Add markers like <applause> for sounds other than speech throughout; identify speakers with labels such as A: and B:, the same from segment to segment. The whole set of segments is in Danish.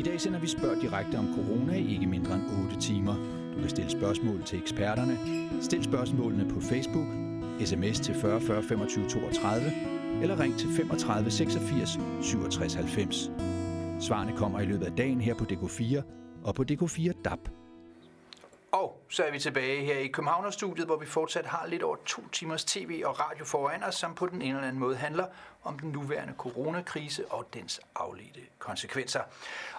A: I dag sender vi spørg direkte om corona i ikke mindre end 8 timer. Du kan stille spørgsmål til eksperterne. Stil spørgsmålene på Facebook, sms til 40 40 25 32 eller ring til 35 86 67 90. Svarene kommer i løbet af dagen her på DK4 og på DK4 DAB.
B: Så er vi tilbage her i Københavnerstudiet, hvor vi fortsat har lidt over to timers tv og radio foran os, som på den ene eller anden måde handler om den nuværende coronakrise og dens afledte konsekvenser.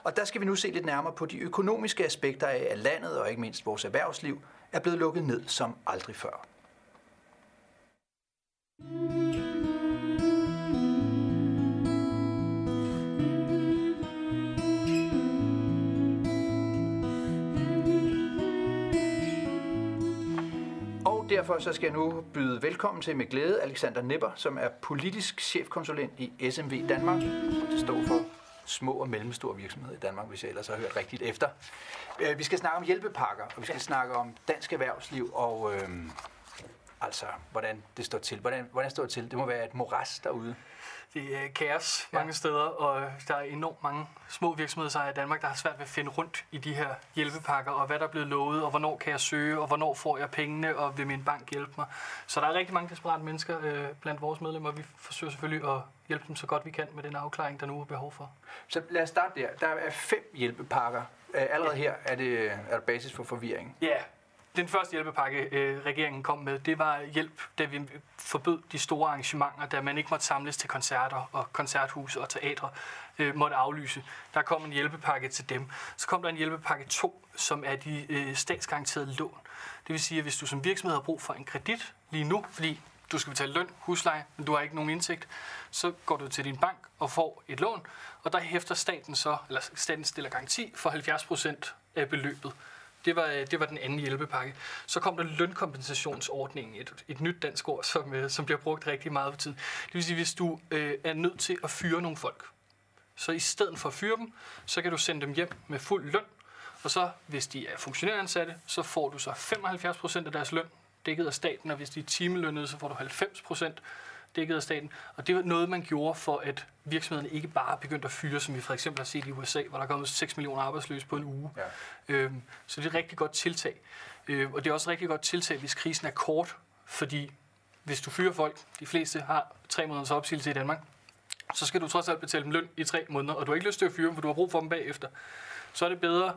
B: Og der skal vi nu se lidt nærmere på de økonomiske aspekter af, at landet og ikke mindst vores erhvervsliv er blevet lukket ned som aldrig før. Derfor så skal jeg nu byde velkommen til med glæde Alexander Nipper, som er politisk chefkonsulent i SMV Danmark. Det står for små og mellemstore virksomheder i Danmark, hvis jeg ellers har hørt rigtigt efter. Øh, vi skal snakke om hjælpepakker, og vi skal snakke om dansk erhvervsliv og øh, altså, hvordan det står til. Hvordan, hvordan står det til? Det må være et moras derude.
C: Det er kaos mange ja. steder, og der er enormt mange små virksomheder i Danmark, der har svært ved at finde rundt i de her hjælpepakker, og hvad der er blevet lovet, og hvornår kan jeg søge, og hvornår får jeg pengene, og vil min bank hjælpe mig. Så der er rigtig mange desperate mennesker øh, blandt vores medlemmer, og vi forsøger selvfølgelig at hjælpe dem så godt vi kan med den afklaring, der nu er behov for.
B: Så lad os starte der. Der er fem hjælpepakker. Allerede her er det, er der basis for forvirring.
C: Ja, den første hjælpepakke, øh, regeringen kom med, det var hjælp, da vi forbød de store arrangementer, da man ikke måtte samles til koncerter og koncerthuse og teatre øh, måtte aflyse. Der kom en hjælpepakke til dem. Så kom der en hjælpepakke 2, som er de øh, statsgaranterede lån. Det vil sige, at hvis du som virksomhed har brug for en kredit lige nu, fordi du skal betale løn, husleje, men du har ikke nogen indtægt, så går du til din bank og får et lån, og der hæfter staten så, eller staten stiller garanti for 70 procent af beløbet. Det var, øh, det var den anden hjælpepakke. Så kom der lønkompensationsordningen, et, et nyt dansk ord, som, øh, som bliver brugt rigtig meget for tiden. Det vil sige, hvis du øh, er nødt til at fyre nogle folk, så i stedet for at fyre dem, så kan du sende dem hjem med fuld løn, og så, hvis de er funktionæransatte, så får du så 75% af deres løn dækket af staten, og hvis de er timelønnede, så får du 90% dækket af staten. Og det var noget, man gjorde for, at virksomhederne ikke bare begyndte at fyre, som vi for eksempel har set i USA, hvor der er kommet 6 millioner arbejdsløse på en uge. Ja. Øhm, så det er et rigtig godt tiltag. Øh, og det er også et rigtig godt tiltag, hvis krisen er kort, fordi hvis du fyrer folk, de fleste har tre måneders opsigelse i Danmark, så skal du trods alt betale dem løn i tre måneder, og du har ikke lyst til at fyre dem, for du har brug for dem bagefter. Så er det bedre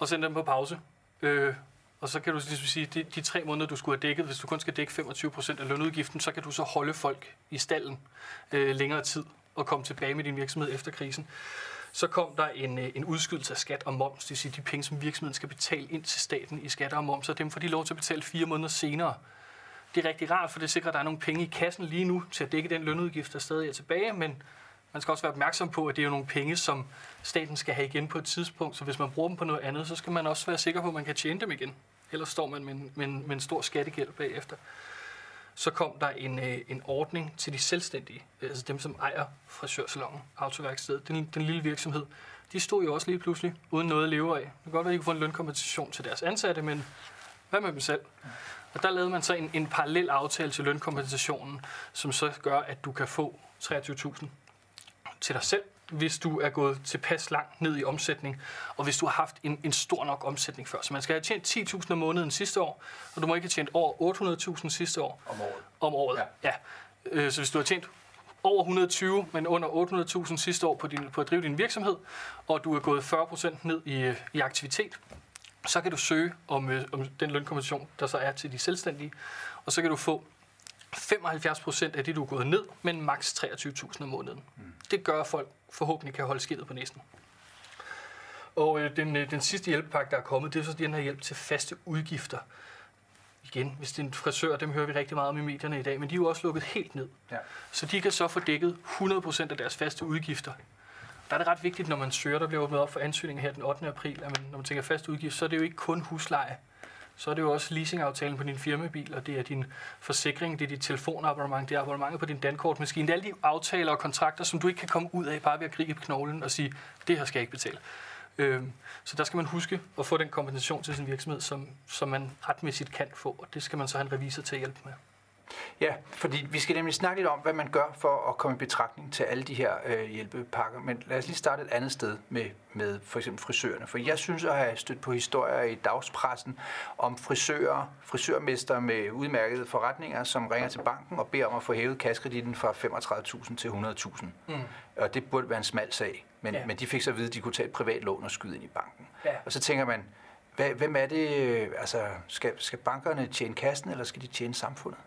C: at sende dem på pause, øh, og så kan du ligesom sige, de, de tre måneder, du skulle have dækket, hvis du kun skal dække 25% af lønudgiften, så kan du så holde folk i stallen øh, længere tid og komme tilbage med din virksomhed efter krisen. Så kom der en, øh, en udskydelse af skat og moms, det vil sige de penge, som virksomheden skal betale ind til staten i skatter og moms, og dem får de lov til at betale fire måneder senere. Det er rigtig rart, for det sikrer, at der er nogle penge i kassen lige nu til at dække den lønudgift, der stadig er tilbage, men man skal også være opmærksom på, at det er jo nogle penge, som staten skal have igen på et tidspunkt, så hvis man bruger dem på noget andet, så skal man også være sikker på, at man kan tjene dem igen. Ellers står man med en, med en, med en stor skattegæld bagefter. Så kom der en, øh, en ordning til de selvstændige, øh, altså dem, som ejer frisørsalongen, autoværkstedet, den, den lille virksomhed. De stod jo også lige pludselig uden noget at leve af. Det kan godt være, at de kunne få en lønkompensation til deres ansatte, men hvad med dem selv? Og der lavede man så en, en parallel aftale til lønkompensationen, som så gør, at du kan få 23.000 til dig selv, hvis du er gået tilpas langt ned i omsætning, og hvis du har haft en, en stor nok omsætning før. Så man skal have tjent 10.000 om måneden sidste år, og du må ikke have tjent over 800.000 sidste år.
B: Om året.
C: Om året, ja. ja. Øh, så hvis du har tjent over 120, men under 800.000 sidste år på, din, på at drive din virksomhed, og du er gået 40% ned i, i aktivitet, så kan du søge om, øh, om den lønkompensation, der så er til de selvstændige, og så kan du få 75 procent af det, du er gået ned, men maks 23.000 om måneden. Mm. Det gør, folk forhåbentlig kan holde skidtet på næsten. Og øh, den, øh, den sidste hjælpepakke, der er kommet, det er så den her hjælp til faste udgifter. Igen, hvis det er en frisør, dem hører vi rigtig meget om i medierne i dag, men de er jo også lukket helt ned. Ja. Så de kan så få dækket 100% af deres faste udgifter. Der er det ret vigtigt, når man søger, der bliver åbnet op for ansøgninger her den 8. april, at man, når man tænker fast udgift, så er det jo ikke kun husleje så er det jo også leasingaftalen på din firmabil, og det er din forsikring, det er dit telefonabonnement, det er abonnementet på din dankortmaskine. Det er alle de aftaler og kontrakter, som du ikke kan komme ud af bare ved at gribe knoglen og sige, det her skal jeg ikke betale. Øhm, så der skal man huske at få den kompensation til sin virksomhed, som, som man retmæssigt kan få, og det skal man så have en revisor til at hjælpe med.
B: Ja, fordi vi skal nemlig snakke lidt om, hvad man gør for at komme i betragtning til alle de her øh, hjælpepakker. Men lad os lige starte et andet sted med, med for eksempel frisørerne. For jeg synes at have stødt på historier i dagspressen om frisører, frisørmester med udmærkede forretninger, som ringer til banken og beder om at få hævet kaskreditten fra 35.000 til 100.000. Mm. Og det burde være en smal sag. Men, ja. men de fik så at vide, at de kunne tage et privat lån og skyde ind i banken. Ja. Og så tænker man, hvad, hvem er det, altså skal, skal bankerne tjene kassen, eller skal de tjene samfundet?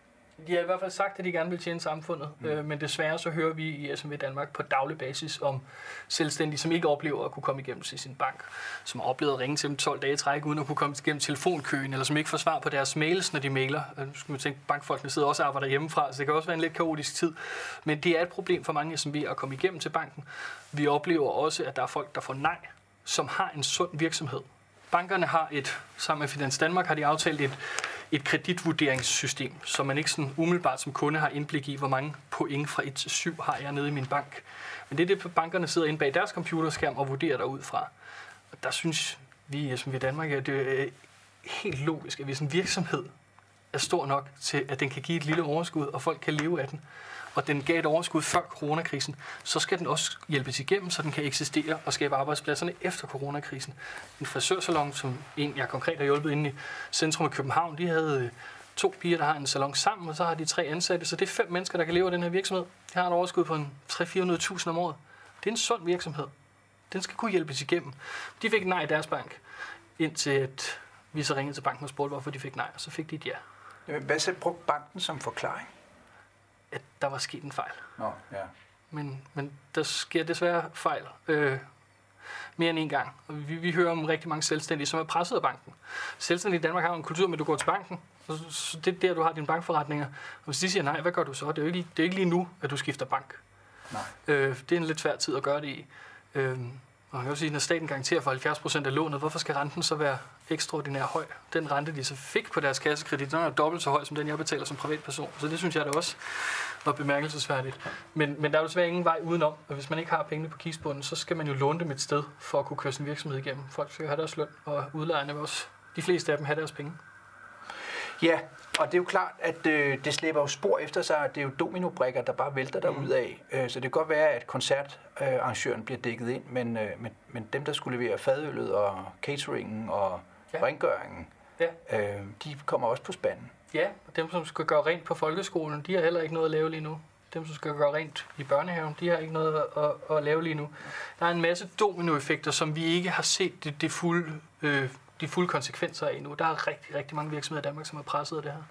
C: De har i hvert fald sagt, at de gerne vil tjene samfundet, mm. øh, men desværre så hører vi i SMV Danmark på daglig basis om selvstændige, som ikke oplever at kunne komme igennem til sin bank, som har oplevet at ringe til dem 12 dage i træk, uden at kunne komme igennem telefonkøen, eller som ikke får svar på deres mails, når de mailer. Øh, nu skal man tænke, bankfolkene sidder også og arbejder hjemmefra, så det kan også være en lidt kaotisk tid. Men det er et problem for mange SMV'er at komme igennem til banken. Vi oplever også, at der er folk, der får nej, som har en sund virksomhed. Bankerne har et, sammen med Finans Danmark har de aftalt et et kreditvurderingssystem, så man ikke sådan umiddelbart som kunde har indblik i, hvor mange point fra 1 til 7 har jeg nede i min bank. Men det er det, bankerne sidder inde bag deres computerskærm og vurderer derud fra. Og der synes vi, øh, som vi i Danmark, at det er øh, helt logisk, at hvis en virksomhed er stor nok til, at den kan give et lille overskud, og folk kan leve af den, og den gav et overskud før coronakrisen, så skal den også hjælpes igennem, så den kan eksistere og skabe arbejdspladserne efter coronakrisen. En frisørsalon, som en, jeg konkret har hjulpet inde i centrum af København, de havde øh, to piger, der har en salon sammen, og så har de tre ansatte, så det er fem mennesker, der kan leve af den her virksomhed. De har et overskud på en 300-400.000 om året. Det er en sund virksomhed. Den skal kunne hjælpes igennem. De fik nej i deres bank, indtil at vi så ringede til banken og spurgte, hvorfor de fik nej, og så fik de et ja.
B: Hvad så brugte banken som forklaring?
C: At der var sket en fejl.
B: Nå, ja.
C: Men, men der sker desværre fejl øh, mere end en gang. Og vi, vi hører om rigtig mange selvstændige, som er presset af banken. Selvstændige i Danmark har en kultur med, at du går til banken, og så det er der, du har dine bankforretninger. Og hvis de siger nej, hvad gør du så? Det er jo ikke, det er ikke lige nu, at du skifter bank.
B: Nej.
C: Øh, det er en lidt svær tid at gøre det i. Øh, og jeg vil sige, når staten garanterer for 70 procent af lånet, hvorfor skal renten så være ekstraordinært høj? Den rente, de så fik på deres kassekredit, den er dobbelt så høj, som den, jeg betaler som privatperson. Så det synes jeg da også var bemærkelsesværdigt. Men, men der er jo desværre ingen vej udenom, og hvis man ikke har pengene på kisbunden, så skal man jo låne dem et sted for at kunne køre sin virksomhed igennem. Folk skal have deres løn, og udlejerne vil også, de fleste af dem, have deres penge.
B: Ja, og det er jo klart, at øh, det slæber jo spor efter sig. Det er jo dominobrikker, der bare vælter der mm. af. Øh, så det kan godt være, at koncertarrangøren øh, bliver dækket ind, men, øh, men, men dem, der skulle levere fadøllet og cateringen og ja. rengøringen, ja. øh, de kommer også på spanden.
C: Ja, og dem, som skal gøre rent på folkeskolen, de har heller ikke noget at lave lige nu. Dem, som skal gøre rent i børnehaven, de har ikke noget at, at, at lave lige nu. Der er en masse dominoeffekter, som vi ikke har set det, det fulde øh, de fulde konsekvenser af nu. Der er rigtig, rigtig mange virksomheder i Danmark, som er presset af det her.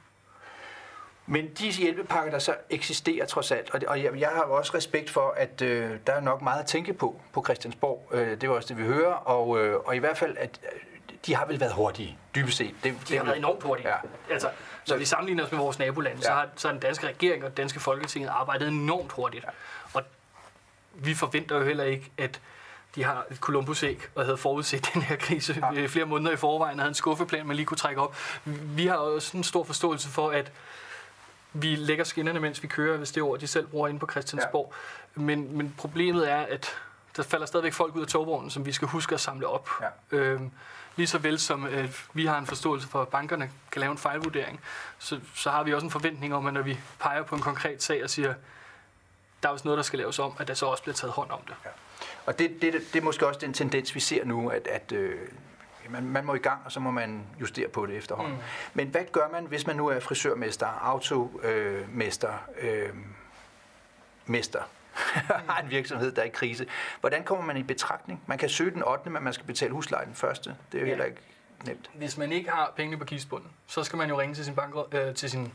B: Men de hjælpepakker, der så eksisterer trods alt, og, det, og jeg, jeg har også respekt for, at øh, der er nok meget at tænke på på Christiansborg. Øh, det var også det, vi hører, og, øh, og i hvert fald, at øh, de har vel været hurtige, dybest set.
C: Det, de det, har været enormt hurtige. Ja. Altså, når vi sammenligner os med vores nabolande, ja. så, har, så har den danske regering og den danske folketinget arbejdet enormt hurtigt. Ja. Og vi forventer jo heller ikke, at de har et Columbus-æg og havde forudset <laughs> den her krise ja. Øh, flere måneder i forvejen, og havde en skuffeplan, man lige kunne trække op. Vi har også en stor forståelse for, at vi lægger skinnerne, mens vi kører, hvis det er ord, de selv bruger inde på Christiansborg. Ja. Men, men problemet er, at der falder stadigvæk folk ud af togvognen, som vi skal huske at samle op. Ja. Øhm, lige så vel som øh, vi har en forståelse for, at bankerne kan lave en fejlvurdering, så, så har vi også en forventning om, at når vi peger på en konkret sag og siger, der er også noget, der skal laves om, at der så også bliver taget hånd om det. Ja.
B: Og det, det, det er måske også den tendens, vi ser nu, at, at øh, man, man må i gang, og så må man justere på det efterhånden. Mm. Men hvad gør man, hvis man nu er frisørmester, automester, øh, mester, <laughs> har en virksomhed, der er i krise. Hvordan kommer man i betragtning? Man kan søge den 8., men man skal betale huslejen den første. Det er jo ja. heller ikke nemt.
C: Hvis man ikke har pengene på kistbunden, så skal man jo ringe til sin, bank, øh, til sin,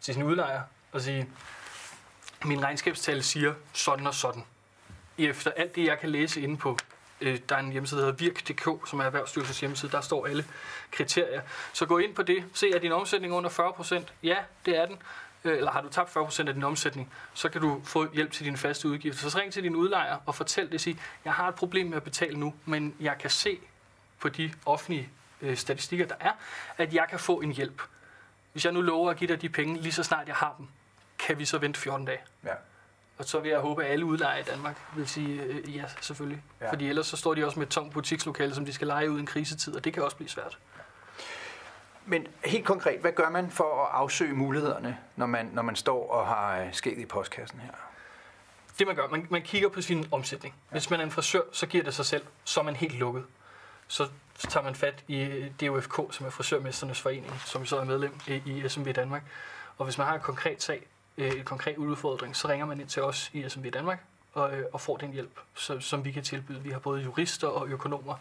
C: til sin udlejer og sige, min regnskabstal siger sådan og sådan efter alt det, jeg kan læse inde på, øh, der er en hjemmeside, der hedder virk.dk, som er Erhvervsstyrelsens hjemmeside, der står alle kriterier. Så gå ind på det, se, er din omsætning under 40%? Ja, det er den. Øh, eller har du tabt 40% af din omsætning, så kan du få hjælp til dine faste udgifter. Så ring til din udlejer og fortæl det, sig, jeg har et problem med at betale nu, men jeg kan se på de offentlige øh, statistikker, der er, at jeg kan få en hjælp. Hvis jeg nu lover at give dig de penge, lige så snart jeg har dem, kan vi så vente 14 dage. Ja. Og så vil jeg håbe, at alle udlejere i Danmark vil sige øh, ja, selvfølgelig. Ja. Fordi ellers så står de også med et tomt butikslokale, som de skal lege ud i en krisetid, og det kan også blive svært.
B: Men helt konkret, hvad gør man for at afsøge mulighederne, når man, når man står og har øh, skægget i postkassen her?
C: Det man gør, man, man kigger på sin omsætning. Hvis man er en frisør, så giver det sig selv, så er man helt lukket. Så tager man fat i DUFK, som er Frisørmesternes Forening, som så er medlem i, i SMV Danmark. Og hvis man har en konkret sag, øh, en konkret udfordring, så ringer man ind til os i SMV Danmark og, øh, og får den hjælp, så, som vi kan tilbyde. Vi har både jurister og økonomer,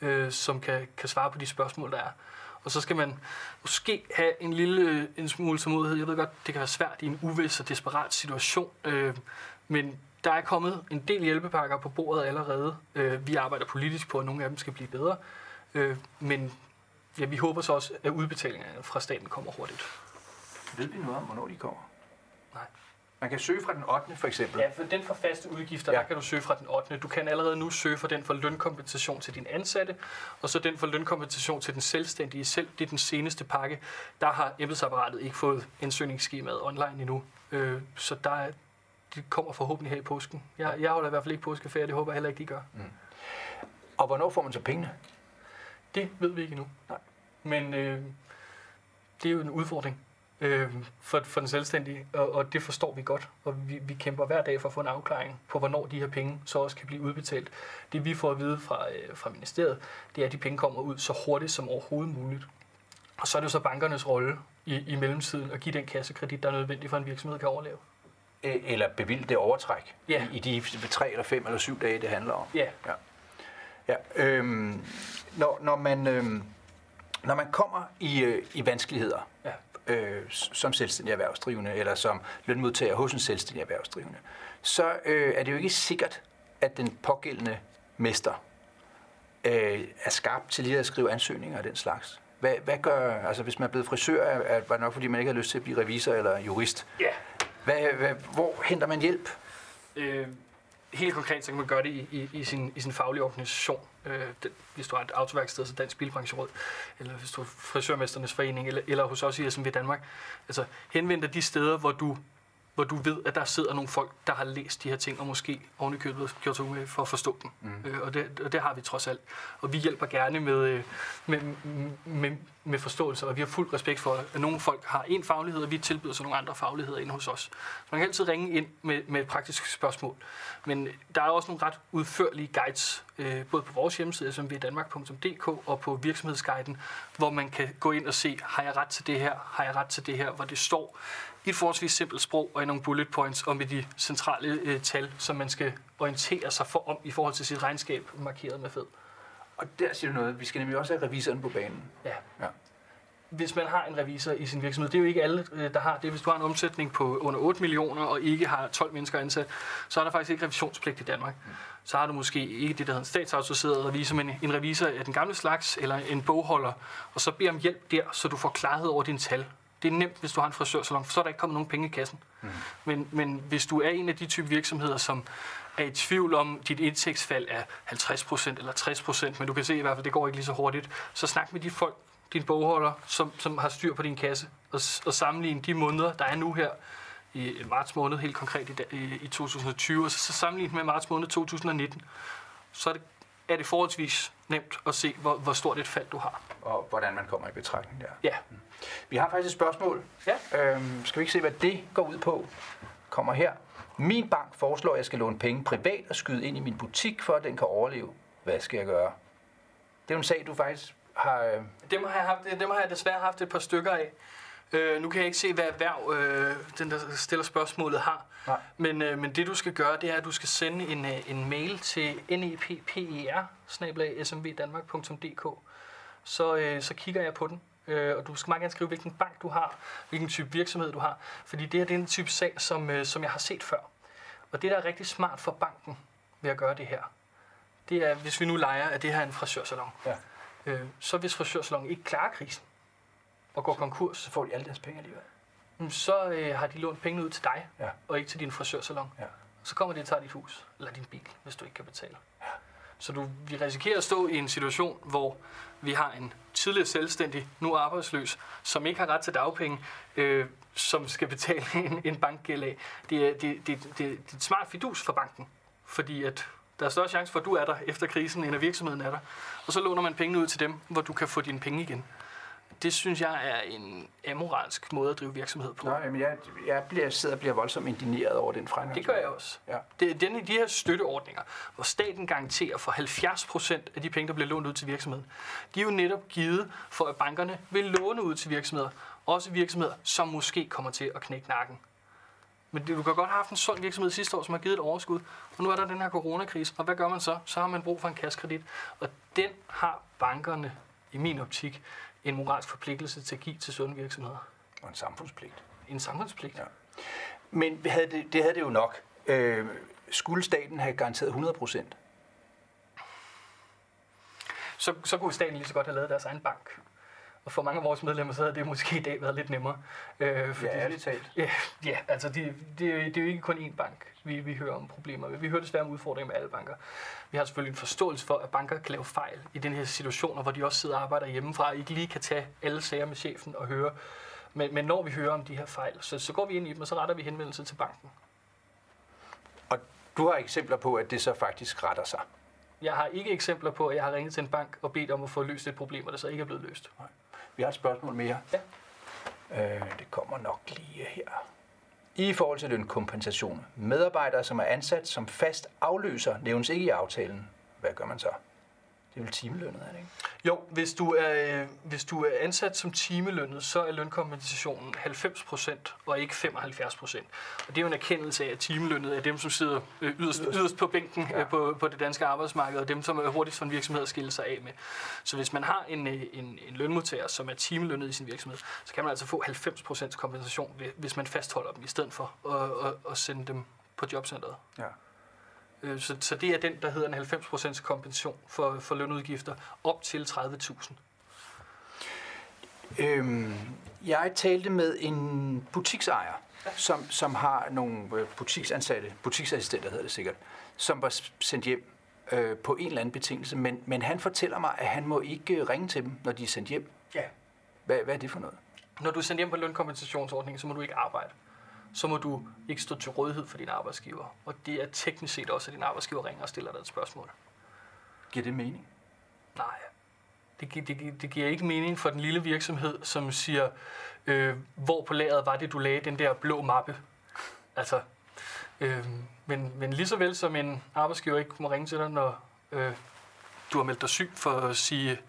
C: øh, som kan, kan svare på de spørgsmål, der er. Og så skal man måske have en lille øh, en smule tålmodighed. Jeg ved godt, det kan være svært i en uvis og desperat situation, øh, men der er kommet en del hjælpepakker på bordet allerede. Øh, vi arbejder politisk på, at nogle af dem skal blive bedre. Øh, men ja, vi håber så også, at udbetalingerne fra staten kommer hurtigt.
B: Ved vi noget om, hvornår de kommer?
C: Nej.
B: Man kan søge fra den 8. for eksempel.
C: Ja, for den for faste udgifter,
B: Ja.
C: der kan du søge fra den 8. Du kan allerede nu søge for den for lønkompensation til din ansatte, og så den for lønkompensation til den selvstændige. Selv det er den seneste pakke. Der har embedsapparatet ikke fået ansøgningsskemaet online endnu. Øh, så der er, det kommer forhåbentlig her i påsken. Jeg, jeg holder i hvert fald ikke påskeferie, det håber jeg heller ikke, de gør.
B: Og hvornår får man så pengene?
C: Det ved vi ikke endnu.
B: Nej.
C: Men øh, det er jo en udfordring øh, for, for den selvstændige, og, og det forstår vi godt. Og vi, vi kæmper hver dag for at få en afklaring på, hvornår de her penge så også kan blive udbetalt. Det vi får at vide fra, øh, fra ministeriet, det er, at de penge kommer ud så hurtigt som overhovedet muligt. Og så er det jo så bankernes rolle i, i mellemtiden at give den kassekredit, der er nødvendig for, at en virksomhed kan overleve.
B: Øh, Eller bevilge det overtræk
C: Ja.
B: i, i de tre eller fem eller syv dage, det handler om.
C: Ja,
B: Ja, øhm, når, når, man, øhm, når man kommer i, øh, i vanskeligheder
C: ja.
B: Øh, som selvstændig erhvervsdrivende eller som lønmodtager hos en selvstændig erhvervsdrivende, så øh, er det jo ikke sikkert, at den pågældende mester øh, er skarp til lige at skrive ansøgninger af den slags. Hvad, hvad gør, altså hvis man er blevet frisør, er, er, var det nok fordi man ikke har lyst til at blive revisor eller jurist.
C: ja.
B: Hvad, hvad, hvor henter man hjælp?
C: Øh, helt konkret, så kan man gøre det i, i, i, sin, i sin faglige organisation. Øh, det, hvis du har et autoværksted, så Dansk Bilbrancheråd, eller hvis du er frisørmesternes forening, eller, eller hos os i SMV Danmark. Altså henvend dig de steder, hvor du, hvor du ved, at der sidder nogle folk, der har læst de her ting, og måske ovenikøbet gjort sig umage for at forstå dem. Mm. Øh, og, det, og det har vi trods alt. Og vi hjælper gerne med, øh, med, med, med forståelse, og vi har fuld respekt for, at nogle folk har en faglighed, og vi tilbyder så nogle andre fagligheder ind hos os. Så man kan altid ringe ind med, med et praktisk spørgsmål. Men der er også nogle ret udførlige guides, øh, både på vores hjemmeside, smvdanmark.dk, og på virksomhedsguiden, hvor man kan gå ind og se, har jeg ret til det her, har jeg ret til det her, hvor det står i et forholdsvis simpelt sprog og i nogle bullet points og med de centrale øh, tal, som man skal orientere sig for om i forhold til sit regnskab, markeret med fed.
B: Og der siger du noget. Vi skal nemlig også have revisoren på banen.
C: Ja.
B: Ja.
C: Hvis man har en revisor i sin virksomhed, det er jo ikke alle, øh, der har det. Hvis du har en omsætning på under 8 millioner og ikke har 12 mennesker ansat, så er der faktisk ikke revisionspligt i Danmark. Så har du måske ikke det, der hedder en statsautoriseret revisor, men en revisor af den gamle slags, eller en bogholder, og så bed om hjælp der, så du får klarhed over dine tal. Det er nemt, hvis du har en frisørsalon, for så er der ikke kommet nogen penge i kassen. Mm. Men, men hvis du er en af de type virksomheder, som er i tvivl om, dit indtægtsfald er 50% eller 60%, men du kan se i hvert fald, det går ikke lige så hurtigt, så snak med de folk, din bogholder, som, som har styr på din kasse, og, og sammenligne de måneder, der er nu her i marts måned, helt konkret i, i, i 2020, og så, så sammenligne med marts måned 2019, så er det, er det forholdsvis nemt at se, hvor, hvor stort et fald du har.
B: Og hvordan man kommer i betragtning der.
C: Ja,
B: Vi har faktisk et spørgsmål.
C: Ja.
B: Øhm, skal vi ikke se, hvad det går ud på? Kommer her. Min bank foreslår, at jeg skal låne penge privat og skyde ind i min butik, for at den kan overleve. Hvad skal jeg gøre? Det er jo en sag, du faktisk har... Øh,
C: dem har jeg, haft, dem har jeg desværre haft et par stykker af. Øh, nu kan jeg ikke se, hvad erhverv øh, den, der stiller spørgsmålet har.
B: Nej.
C: Men, øh, men det, du skal gøre, det er, at du skal sende en, øh, en mail til nepper smvdanmark.dk. Så, øh, så kigger jeg på den. Øh, og du skal meget gerne skrive, hvilken bank du har, hvilken type virksomhed du har. Fordi det her det er en type sag, som, øh, som jeg har set før. Og det, der er rigtig smart for banken ved at gøre det her, det er, hvis vi nu leger, at det her er en frisørsalon.
B: Ja.
C: Øh, så hvis frisørsalongen ikke klarer krisen og går konkurs,
B: så får de alle deres penge alligevel.
C: så øh, har de lånt pengene ud til dig,
B: Ja.
C: og ikke til din frisørsalon.
B: Ja.
C: Så kommer de og tager dit hus, eller din bil, hvis du ikke kan betale. Så du, vi risikerer at stå i en situation, hvor vi har en tidligere selvstændig, nu arbejdsløs, som ikke har ret til dagpenge, øh, som skal betale <laughs> en, en bankgæld af. Det er, det, det, det, det er et smart fidus for banken, fordi at der er større chance for, at du er der efter krisen, end at virksomheden er der. Og så låner man pengene ud til dem, hvor du kan få dine penge igen. Det synes jeg er en amoralsk måde at drive virksomhed på.
B: Nej, men jeg, jeg bliver, sidder og bliver voldsomt indigneret over den fremgang.
C: Det gør jeg også.
B: Ja.
C: Det er denne, de her støtteordninger, hvor staten garanterer for 70 procent af de penge, der bliver lånt ud til virksomheden, de er jo netop givet for, at bankerne vil låne ud til virksomheder. Også virksomheder, som måske kommer til at knække nakken. Men det- du kan godt have haft en sund virksomhed sidste år, som har givet et overskud, og nu er der den her coronakrise, og hvad gør man så? Så har man brug for en kassekredit, og den har bankerne, i min optik, en moralsk forpligtelse til at give til sunde virksomheder.
B: Og en samfundspligt.
C: En samfundspligt.
B: Ja. Men havde det, det havde det jo nok. Øh, skulle staten have garanteret 100 procent?
C: så, så kunne staten lige så godt have lavet deres egen bank. Og for mange af vores medlemmer, så havde det måske i dag været lidt nemmere. Øh,
B: Ja, ærligt talt.
C: Ja, ja altså det, det, det er jo ikke kun én bank, vi, vi hører om problemer med. Vi hører desværre om udfordringer med alle banker. Vi har selvfølgelig en forståelse for, at banker kan lave fejl i den her situationer, hvor de også sidder og arbejder hjemmefra, og ikke lige kan tage alle sager med chefen og høre. Men, men når vi hører om de her fejl, så, så går vi ind i dem, og så retter vi henvendelse til banken.
B: Og du har eksempler på, at det så faktisk retter sig.
C: Jeg har ikke eksempler på, at jeg har ringet til en bank og bedt om at få løst et problem, og det så ikke er blevet løst.
B: Vi har et spørgsmål mere.
C: Ja.
B: Øh, det kommer nok lige her. I forhold til lønkompensation. Medarbejdere, som er ansat som fast afløser, nævnes ikke i aftalen. Hvad gør man så? Det er vel timelønnet, er det ikke?
C: Jo, hvis du er, øh, hvis du er ansat som timelønnet, så er lønkompensationen 90% og ikke 75%. Og det er jo en erkendelse af, at timelønnet er dem, som sidder øh, yderst, yderst på bænken
B: Ja.
C: ja. på, på det danske arbejdsmarked, og dem, som er hurtigst for en virksomhed at skille sig af med. Så hvis man har en, øh, en, en lønmodtager, som er timelønnet i sin virksomhed, så kan man altså få 90% kompensation, hvis man fastholder dem, i stedet for at, at, at sende dem på jobcentret.
B: Ja.
C: Øh, Så, så det er den, der hedder en 90% kompensation for, for lønudgifter op til 30.000.
B: Øhm, jeg talte med en butiksejer, som, som har nogle øh, butiksansatte, butiksassistenter hedder det sikkert, som var sendt hjem øh, på en eller anden betingelse, men, men han fortæller mig, at han må ikke øh, ringe til dem, når de er sendt hjem.
C: Ja.
B: Hvad, hvad er det for noget?
C: Når du er sendt hjem på lønkompensationsordningen, så må du ikke arbejde. Så må du ikke stå til rådighed for din arbejdsgiver. Og det er teknisk set også, at din arbejdsgiver ringer og stiller dig et spørgsmål.
B: Giver det mening?
C: Nej, det, gi- det, gi- det giver ikke mening for den lille virksomhed, som siger, øh, hvor på lageret var det, du lagde den der blå mappe. Altså, øh, men, men lige så vel som en arbejdsgiver ikke må ringe til dig, når øh, du har meldt dig syg for at sige,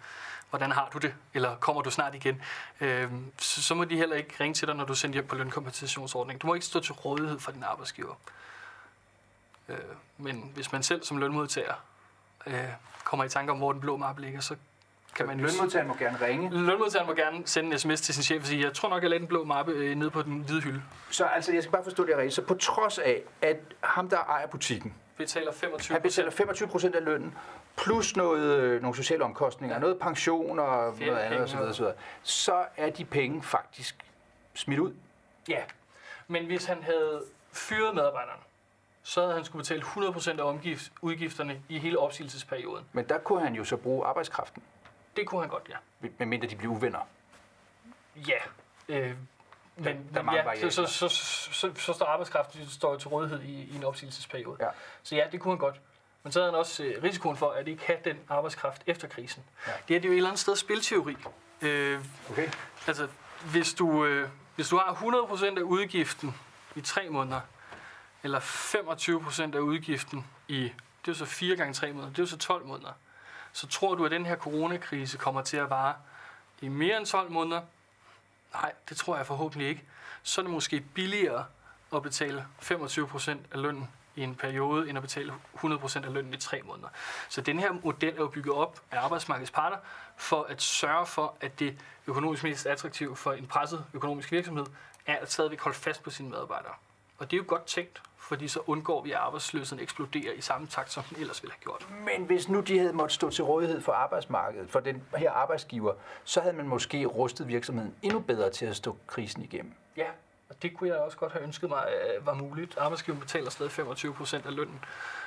C: hvordan har du det, eller kommer du snart igen, øh, så, så må de heller ikke ringe til dig, når du er sendt hjem på lønkompensationsordning. Du må ikke stå til rådighed for din arbejdsgiver. Øh, men hvis man selv som lønmodtager øh, kommer i tanke om, hvor den blå mappe ligger, så kan man.
B: Lønmodtageren må gerne ringe.
C: Lønmodtageren må gerne sende en sms til sin chef og sige, jeg tror nok, jeg lagde den blå mappe øh, nede på den hvide hylde.
B: Så altså, jeg skal bare forstå det rigtigt. Så på trods af, at ham, der ejer butikken,
C: Betaler 25
B: han betaler 25 procent af lønnen, plus noget, øh, nogle sociale omkostninger, ja. Noget pension og noget
C: Feriepenge
B: andet osv., osv., så er de penge faktisk smidt ud.
C: Ja, men hvis han havde fyret medarbejderen, så havde han skulle betale 100% af omgift, udgifterne i hele opsigelsesperioden.
B: Men der kunne han jo så bruge arbejdskraften,
C: Det kunne han godt, ja.
B: medmindre de bliver uvenner.
C: Ja. Øh, men,
B: der er
C: men ja, så, så, så, så, så står arbejdskraften står til rådighed i, i en opsigelsesperiode.
B: Ja.
C: Så ja, det kunne han godt. Men så havde han også øh, risikoen for, at ikke have den arbejdskraft efter krisen.
B: Ja.
C: Det er det jo et eller andet sted spilteori. Øh,
B: Okay.
C: Altså, hvis du, øh, hvis du har 100% af udgiften i 3 måneder, eller 25% af udgiften i, det er jo så 4 gange 3 måneder, det er jo så 12 måneder, så tror du, at den her coronakrise kommer til at vare i mere end 12 måneder? Nej, det tror jeg forhåbentlig ikke. Så er det måske billigere at betale 25% af lønnen i en periode, end at betale 100% af lønnen i 3 måneder. Så den her model er jo bygget op af arbejdsmarkedets parter for at sørge for, at det økonomisk mest attraktive for en presset økonomisk virksomhed er at stadigvæk holde fast på sine medarbejdere. Og det er jo godt tænkt, fordi så undgår vi, at arbejdsløsheden eksploderer i samme takt, som den ellers ville have gjort.
B: Men hvis nu de havde måttet stå til rådighed for arbejdsmarkedet, for den her arbejdsgiver, så havde man måske rustet virksomheden endnu bedre til at stå krisen igennem.
C: Ja, det kunne jeg også godt have ønsket mig øh, var muligt. Arbejdsgiveren betaler stadig 25 procent af lønnen.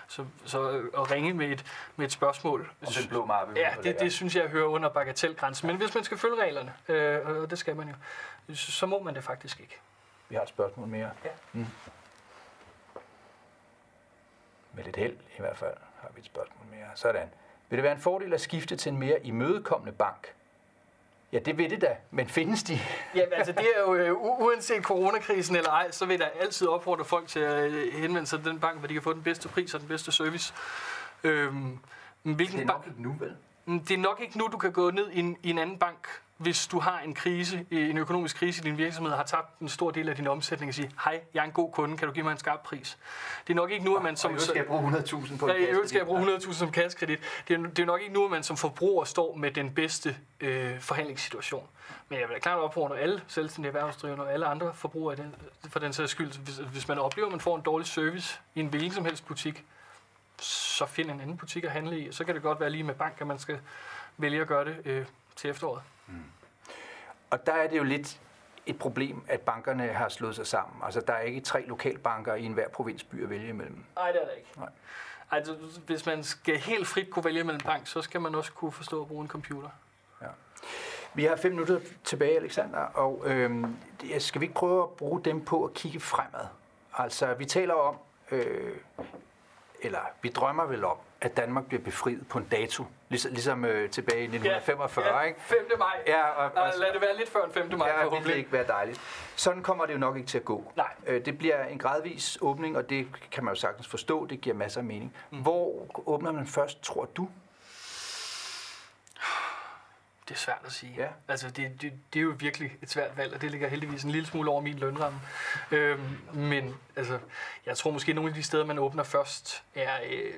C: Så, så øh, at ringe med et, med et spørgsmål,
B: Om den blå mappe.
C: ja, det, det synes jeg hører under bagatelgrænsen. Men hvis man skal følge reglerne, øh, og det skal man jo, så, så må man det faktisk ikke.
B: Vi har et spørgsmål mere.
C: Ja.
B: Mm. Med lidt held i hvert fald har vi et spørgsmål mere. Sådan. Vil det være en fordel at skifte til en mere imødekommende bank? Ja, det ved det da, men findes de? <laughs>
C: Ja, altså det er jo, øh, uanset coronakrisen eller ej, så vil der altid opfordre folk til at øh, henvende sig til den bank, hvor de kan få den bedste pris og den bedste service. Øhm, men hvilken
B: Det er
C: bank?
B: nok ikke nu, vel?
C: Mm, Det er nok ikke nu, du kan gå ned i en, i en anden bank, hvis du har en krise, øh, en økonomisk krise i din virksomhed, og har tabt en stor del af din omsætning og sige, hej, jeg er en god kunde, kan du give mig en skarp pris? Det er nok ikke nu, at man
B: Som, og skal jeg bruge 100.000 på
C: Ja, øvrigt skal jeg bruge 100.000 som kassekredit. Det er, det er nok ikke nu, at man som forbruger står med den bedste øh, forhandlingssituation. Men jeg vil da klart opfordre alle selvstændige erhvervsdrivende og alle andre forbrugere den, for den sags skyld. Hvis, hvis man oplever, at man får en dårlig service i en hvilken som helst butik, så find en anden butik at handle i. Så kan det godt være lige med bank, at man skal vælge at gøre det øh, til efteråret.
B: Og der er det jo lidt et problem, at bankerne har slået sig sammen. Altså, der er ikke tre lokalbanker i enhver provinsby at vælge imellem.
C: Nej, det er der ikke.
B: Nej.
C: Altså, hvis man skal helt frit kunne vælge mellem bank, så skal man også kunne forstå at bruge en computer.
B: Vi har fem minutter tilbage, Alexander, og øhm, skal vi ikke prøve at bruge dem på at kigge fremad? Altså, vi taler om, øh, eller vi drømmer vel om, at Danmark bliver befriet på en dato, ligesom, ligesom øh, tilbage i 1945,
C: ja,
B: ikke?
C: 5. maj.
B: Ja, og, og,
C: lad det være lidt før en 5. maj,
B: Ja, det vil
C: forhåbentlig.
B: ikke være dejligt. Sådan kommer det jo nok ikke til at gå.
C: Nej.
B: Øh, Det bliver en gradvis åbning, og det kan man jo sagtens forstå. Det giver masser af mening.
C: Mm.
B: Hvor åbner man først, tror du?
C: Det er svært at sige.
B: Ja.
C: Altså, det, det, det er jo virkelig et svært valg, og det ligger heldigvis en lille smule over min lønramme. Øhm, men altså, jeg tror måske, at nogle af de steder, man åbner først, er øh,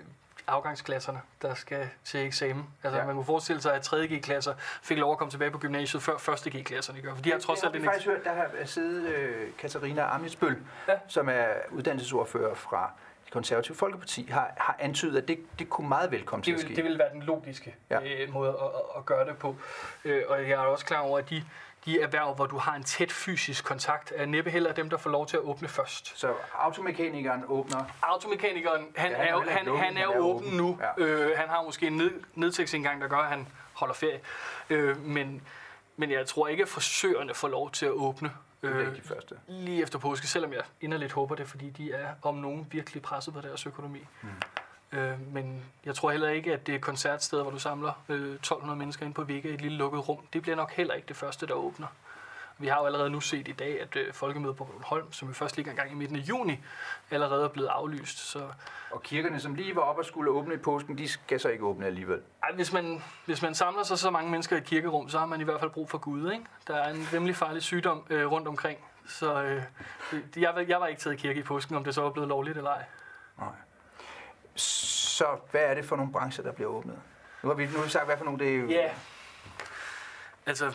C: afgangsklasserne, der skal til eksamen. Altså,
B: Ja.
C: man kunne forestille sig, at 3. G-klasser fik lov at komme tilbage på gymnasiet, før 1. G-klasserne gør. For de har trods alt
B: det har vi faktisk hørt, der har siddet øh, Katarina Amitsbøl,
C: Ja.
B: som er uddannelsesordfører fra det konservative Folkeparti, har, har antydet, at det, det kunne meget velkommen til
C: det
B: at
C: vil,
B: ske.
C: det vil være den logiske
B: ja.
C: øh, måde at, at, at gøre det på. Øh, og jeg er også klar over, at de, de erhverv, hvor du har en tæt fysisk kontakt, er næppe heller dem, der får lov til at åbne først.
B: Så automekanikeren åbner.
C: Automekanikeren, han,
B: Ja, han er heller
C: han,
B: lukket,
C: han er jo
B: er
C: åben
B: åben.
C: nu.
B: Ja.
C: Øh, han har måske en ned, nedtægtsindgang, der gør, at han holder ferie. Øh, men, men jeg tror ikke, at frisørerne får lov til at åbne øh,
B: de første.
C: lige efter påske, selvom jeg inderligt håber det, fordi de er om nogen virkelig presset på deres økonomi. Mm. Øh, men jeg tror heller ikke, at det er koncertsteder, hvor du samler øh, 1200 mennesker ind på Vega i et lille lukket rum. Det bliver nok heller ikke det første, der åbner. Vi har jo allerede nu set i dag, at øh, folkemødet på Bornholm, som vi først ligger en gang i midten af juni, allerede er blevet aflyst. Så
B: Og kirkerne, som lige var op og skulle åbne i påsken, de skal så ikke åbne alligevel.
C: ej, hvis, man, hvis man samler sig så mange mennesker i et kirkerum, så har man i hvert fald brug for Gud. Ikke? Der er en rimelig farlig sygdom øh, rundt omkring. Så øh, jeg, var- jeg var ikke taget i kirke i påsken, om det så var blevet lovligt eller ej.
B: Nej. Så hvad er det for nogle brancher, der bliver åbnet? Nu har vi, nu har vi sagt, hvad for nogle det er.
C: Ja. Altså,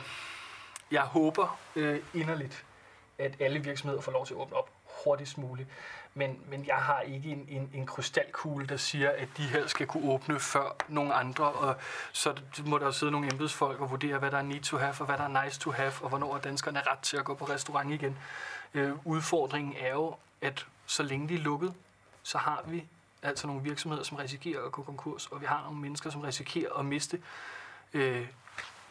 C: jeg håber øh, inderligt, at alle virksomheder får lov til at åbne op hurtigst muligt. Men, men jeg har ikke en, en, en krystalkugle, der siger, at de her skal kunne åbne før nogle andre. Og så må der jo sidde nogle embedsfolk og vurdere, hvad der er need to have, og hvad der er nice to have, og hvornår er danskerne ret til at gå på restaurant igen. Øh, udfordringen er jo, at så længe de er lukket, så har vi altså nogle virksomheder, som risikerer at gå konkurs, og vi har nogle mennesker, som risikerer at miste øh,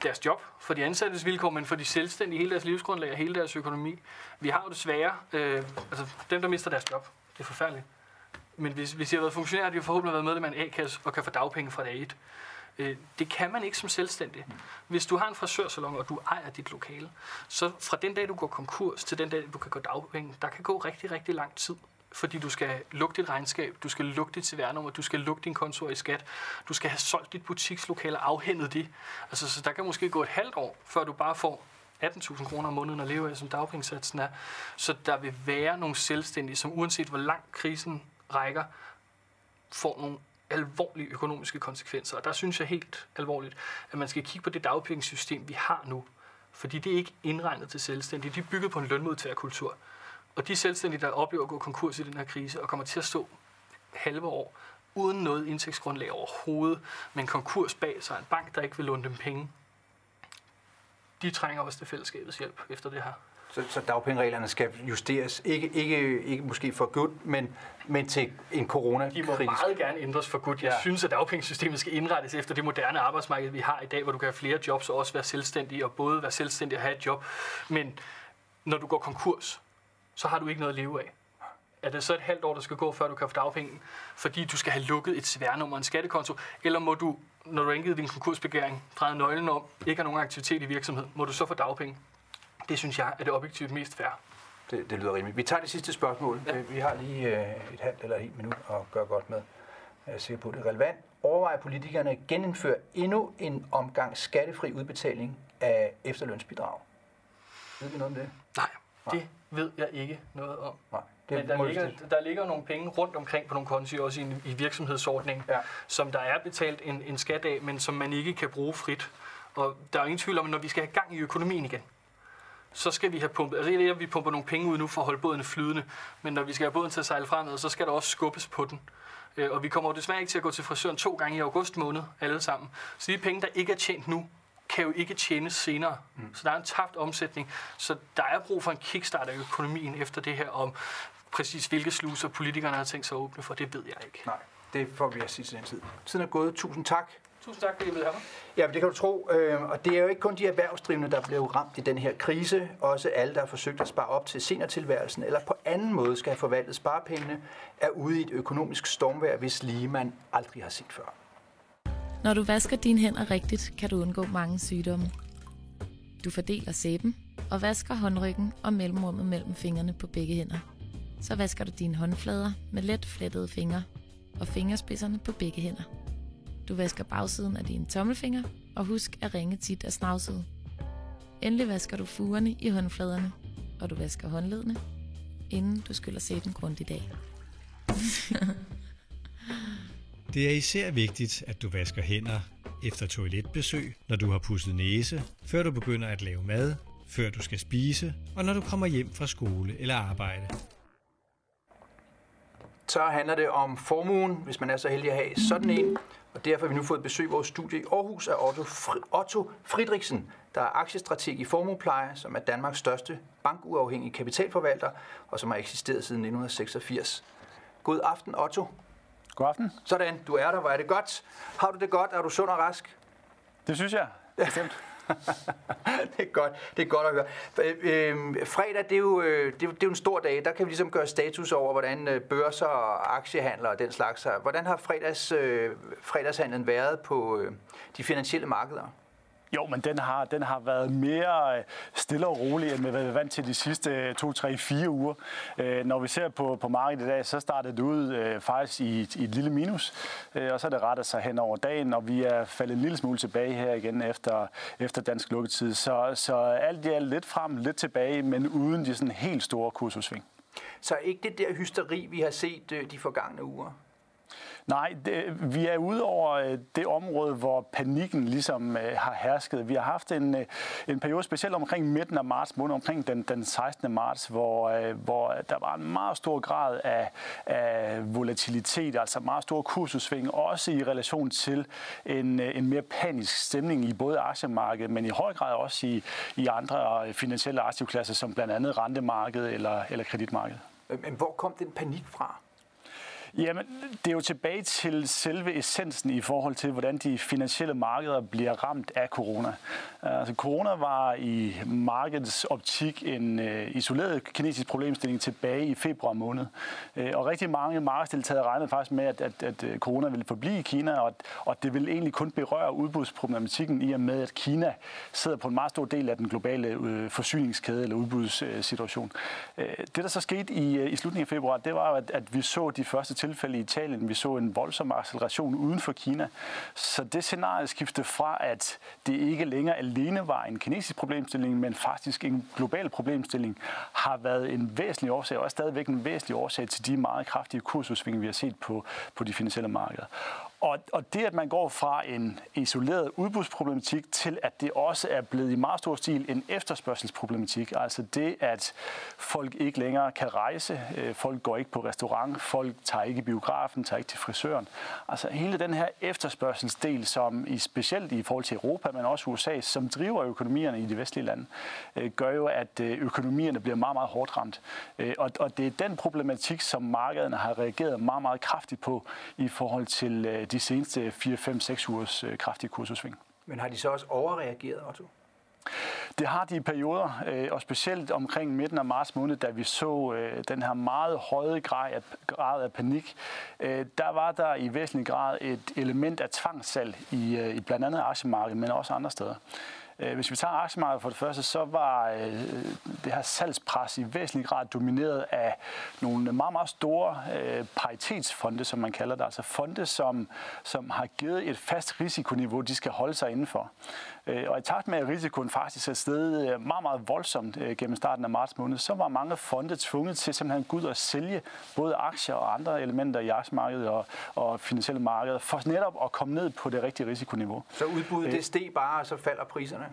C: deres job, for de ansattes vilkår, men for de selvstændige, hele deres livsgrundlag og hele deres økonomi. Vi har jo desværre, øh, altså dem, der mister deres job, det er forfærdeligt. Men hvis, hvis I har været funktionærer, de forhåbentlig været medlem af en A-kasse og kan få dagpenge fra dag 1. Øh, det kan man ikke som selvstændig. Hvis du har en frisørsalon, og du ejer dit lokale, så fra den dag, du går konkurs, til den dag, du kan gå dagpenge, der kan gå rigtig, rigtig lang tid. Fordi du skal lukke dit regnskab, du skal lukke dit CVR-nummer, du skal lukke din konto i skat, du skal have solgt dit butikslokale og afhændet det. Altså, så der kan måske gå et halvt år, før du bare får 18.000 kroner om måneden at leve af, som dagpengesatsen er. Så der vil være nogle selvstændige, som uanset hvor lang krisen rækker, får nogle alvorlige økonomiske konsekvenser. Og der synes jeg helt alvorligt, at man skal kigge på det dagpengesystem, vi har nu. Fordi det er ikke indregnet til selvstændige. De er bygget på en lønmodtagerkultur. Og de selvstændige, der oplever at gå konkurs i den her krise, og kommer til at stå halve år, uden noget indtægtsgrundlag overhovedet, men konkurs bag sig, en bank, der ikke vil låne dem penge, de trænger også til fællesskabets hjælp efter det her.
B: Så, så dagpengereglerne skal justeres, ikke, ikke, ikke måske for godt, men, men til en coronakrise.
C: De må meget gerne ændres for godt. Jeg
B: ja.
C: synes, at dagpengesystemet skal indrettes efter det moderne arbejdsmarked, vi har i dag, hvor du kan have flere jobs og også være selvstændig, og både være selvstændig og have et job. Men når du går konkurs, så har du ikke noget at leve af. Er det så et halvt år, der skal gå, før du kan få dagpenge, fordi du skal have lukket et CVR-nummer og en skattekonto? Eller må du når du har indgivet din konkursbegæring, drejet nøglen om, ikke har nogen aktivitet i virksomhed, må du så få dagpenge. Det synes jeg er det objektivt mest fair.
B: Det, det lyder rimeligt. Vi tager det sidste spørgsmål. Ja. Vi har lige øh, et halvt eller et minut at gøre godt med. Jeg er sikker på, at det er relevant. Overvejer politikerne at genindføre endnu en omgang skattefri udbetaling af efterlønsbidrag? Ved vi noget om det?
C: Nej, det ved jeg ikke noget om.
B: Nej.
C: Det Men der ligger, der ligger nogle penge rundt omkring på nogle konti, også i, i virksomhedsordning, ja. som der er betalt en, en skat af, men som man ikke kan bruge frit. Og der er ingen tvivl om, at når vi skal have gang i økonomien igen, så skal vi have pumpet, altså det er, at vi pumper nogle penge ud nu for at holde båden flydende, men når vi skal have båden til at sejle fremad, så skal der også skubbes på den. Øh, og vi kommer jo desværre ikke til at gå til frisøren to gange i august måned, alle sammen. Så de penge, der ikke er tjent nu, kan jo ikke tjenes senere. Mm. Så der er en tabt omsætning. Så der er brug for en kickstart af økonomien efter det her, om præcis hvilke sluser politikerne har tænkt sig at åbne for, det ved jeg ikke.
B: Nej, det får vi at sige til den tid. Tiden er gået. Tusind tak.
C: Tusind tak, fordi I ville have mig.
B: Ja, det kan du tro. Øh, og det er jo ikke kun de erhvervsdrivende, der blev ramt i den her krise. Også alle, der har forsøgt at spare op til seniortilværelsen, eller på anden måde skal have forvaltet sparepengene, er ude i et økonomisk stormvær, hvis lige man aldrig har set før.
D: Når du vasker dine hænder rigtigt, kan du undgå mange sygdomme. Du fordeler sæben og vasker håndryggen og mellemrummet mellem fingrene på begge hænder. Så vasker du dine håndflader med let flettede fingre og fingerspidserne på begge hænder. Du vasker bagsiden af dine tommelfinger, og husk at ringe tit af snavset. Endelig vasker du fugerne i håndfladerne, og du vasker håndledene, inden du skyller sæben grundigt af. <laughs>
E: Det er især vigtigt, at du vasker hænder efter toiletbesøg, når du har pudset næse, før du begynder at lave mad, før du skal spise, og når du kommer hjem fra skole eller arbejde.
B: Så handler det om formuen, hvis man er så heldig at have sådan en. Og derfor har vi nu fået besøg i vores studie i Aarhus af Otto, Fri- Otto Friedrichsen, der er aktiestrateg i Formuepleje, som er Danmarks største bankuafhængige kapitalforvalter, og som har eksisteret siden 1986. God aften, Otto.
F: God aften.
B: Sådan, du er der, hvor er det godt. Har du det godt? Er du sund og rask?
F: Det synes jeg, bestemt. <laughs>
B: det er godt, det er godt at høre. Øh, fredag, det er, jo, det, er, det er jo en stor dag. Der kan vi ligesom gøre status over, hvordan øh, børser og aktiehandler og den slags. Hvordan har fredags, øh, fredagshandlen været på øh, de finansielle markeder?
F: Jo, men den har, den har været mere øh, stille og rolig, end vi har været vant til de sidste 2, 3, 4 uger. Øh, når vi ser på, på markedet i dag, så startede det ud øh, faktisk i, i et lille minus, øh, og så er det rettet sig hen over dagen, og vi er faldet en lille smule tilbage her igen efter, efter dansk lukketid. Så, så alt i alt lidt frem, lidt tilbage, men uden de sådan helt store kursudsving.
B: Så ikke det der hysteri, vi har set de forgangne uger?
F: Nej, det, vi er ude over øh, det område, hvor panikken ligesom øh, har hersket. Vi har haft en, øh, en periode, specielt omkring midten af marts måned, omkring den, den 16. marts, hvor, øh, hvor der var en meget stor grad af, af volatilitet, altså meget stor kursudsving, også i relation til en, øh, en mere panisk stemning i både aktiemarkedet, men i høj grad også i, i andre øh, finansielle aktivklasser, som blandt andet rentemarkedet eller, eller kreditmarkedet.
B: Øhm, men hvor kom den panik fra?
F: Jamen, det er jo tilbage til selve essensen i forhold til, hvordan de finansielle markeder bliver ramt af corona. Altså, corona var i markedets optik en øh, isoleret kinesisk problemstilling tilbage i februar måned. Øh, og rigtig mange markedsdeltagere regnede faktisk med, at, at, at øh, corona ville forblive i Kina, og, og det ville egentlig kun berøre udbudsproblematikken i og med, at Kina sidder på en meget stor del af den globale øh, forsyningskæde eller udbudssituation. Øh, det, der så skete i, øh, i slutningen af februar, det var, at, at vi så de første tilfælde i Italien. Vi så en voldsom acceleration uden for Kina. Så det scenarie skiftede fra, at det ikke længere alene var en kinesisk problemstilling, men faktisk en global problemstilling, har været en væsentlig årsag, og er stadigvæk en væsentlig årsag til de meget kraftige kursudsving, vi har set på, på de finansielle markeder. Og, og det, at man går fra en isoleret udbudsproblematik til, at det også er blevet i meget stor stil en efterspørgselsproblematik, altså det, at folk ikke længere kan rejse, øh, folk går ikke på restaurant, folk tager ikke i biografen, tager ikke til frisøren. Altså hele den her efterspørgselsdel, som i, specielt i forhold til Europa, men også USA, som driver økonomierne i de vestlige lande, øh, gør jo, at øh, økonomierne bliver meget, meget hårdt ramt. Og, og det er den problematik, som markederne har reageret meget, meget kraftigt på i forhold til de seneste 4-5-6 ugers kraftige kursudsving.
B: Men har de så også overreageret, Otto?
F: Det har de perioder, øh, og specielt omkring midten af marts måned, da vi så øh, den her meget høje grad af, panik, øh, der var der i væsentlig grad et element af tvangssalg i, i blandt andet aktiemarkedet, men også andre steder. Øh, hvis vi tager aktiemarkedet for det første, så var øh, det her salgspres i væsentlig grad domineret af nogle meget, meget store øh, paritetsfonde, som man kalder det. Altså fonde, som, som har givet et fast risikoniveau, de skal holde sig indenfor. Og i takt med, at risikoen faktisk er steget meget, meget voldsomt gennem starten af marts måned, så var mange fonde tvunget til simpelthen at gå ud og sælge både aktier og andre elementer i aktiemarkedet og, og finansielle markeder, for netop at komme ned på det rigtige risikoniveau.
B: Så udbuddet det steg bare, og så falder priserne?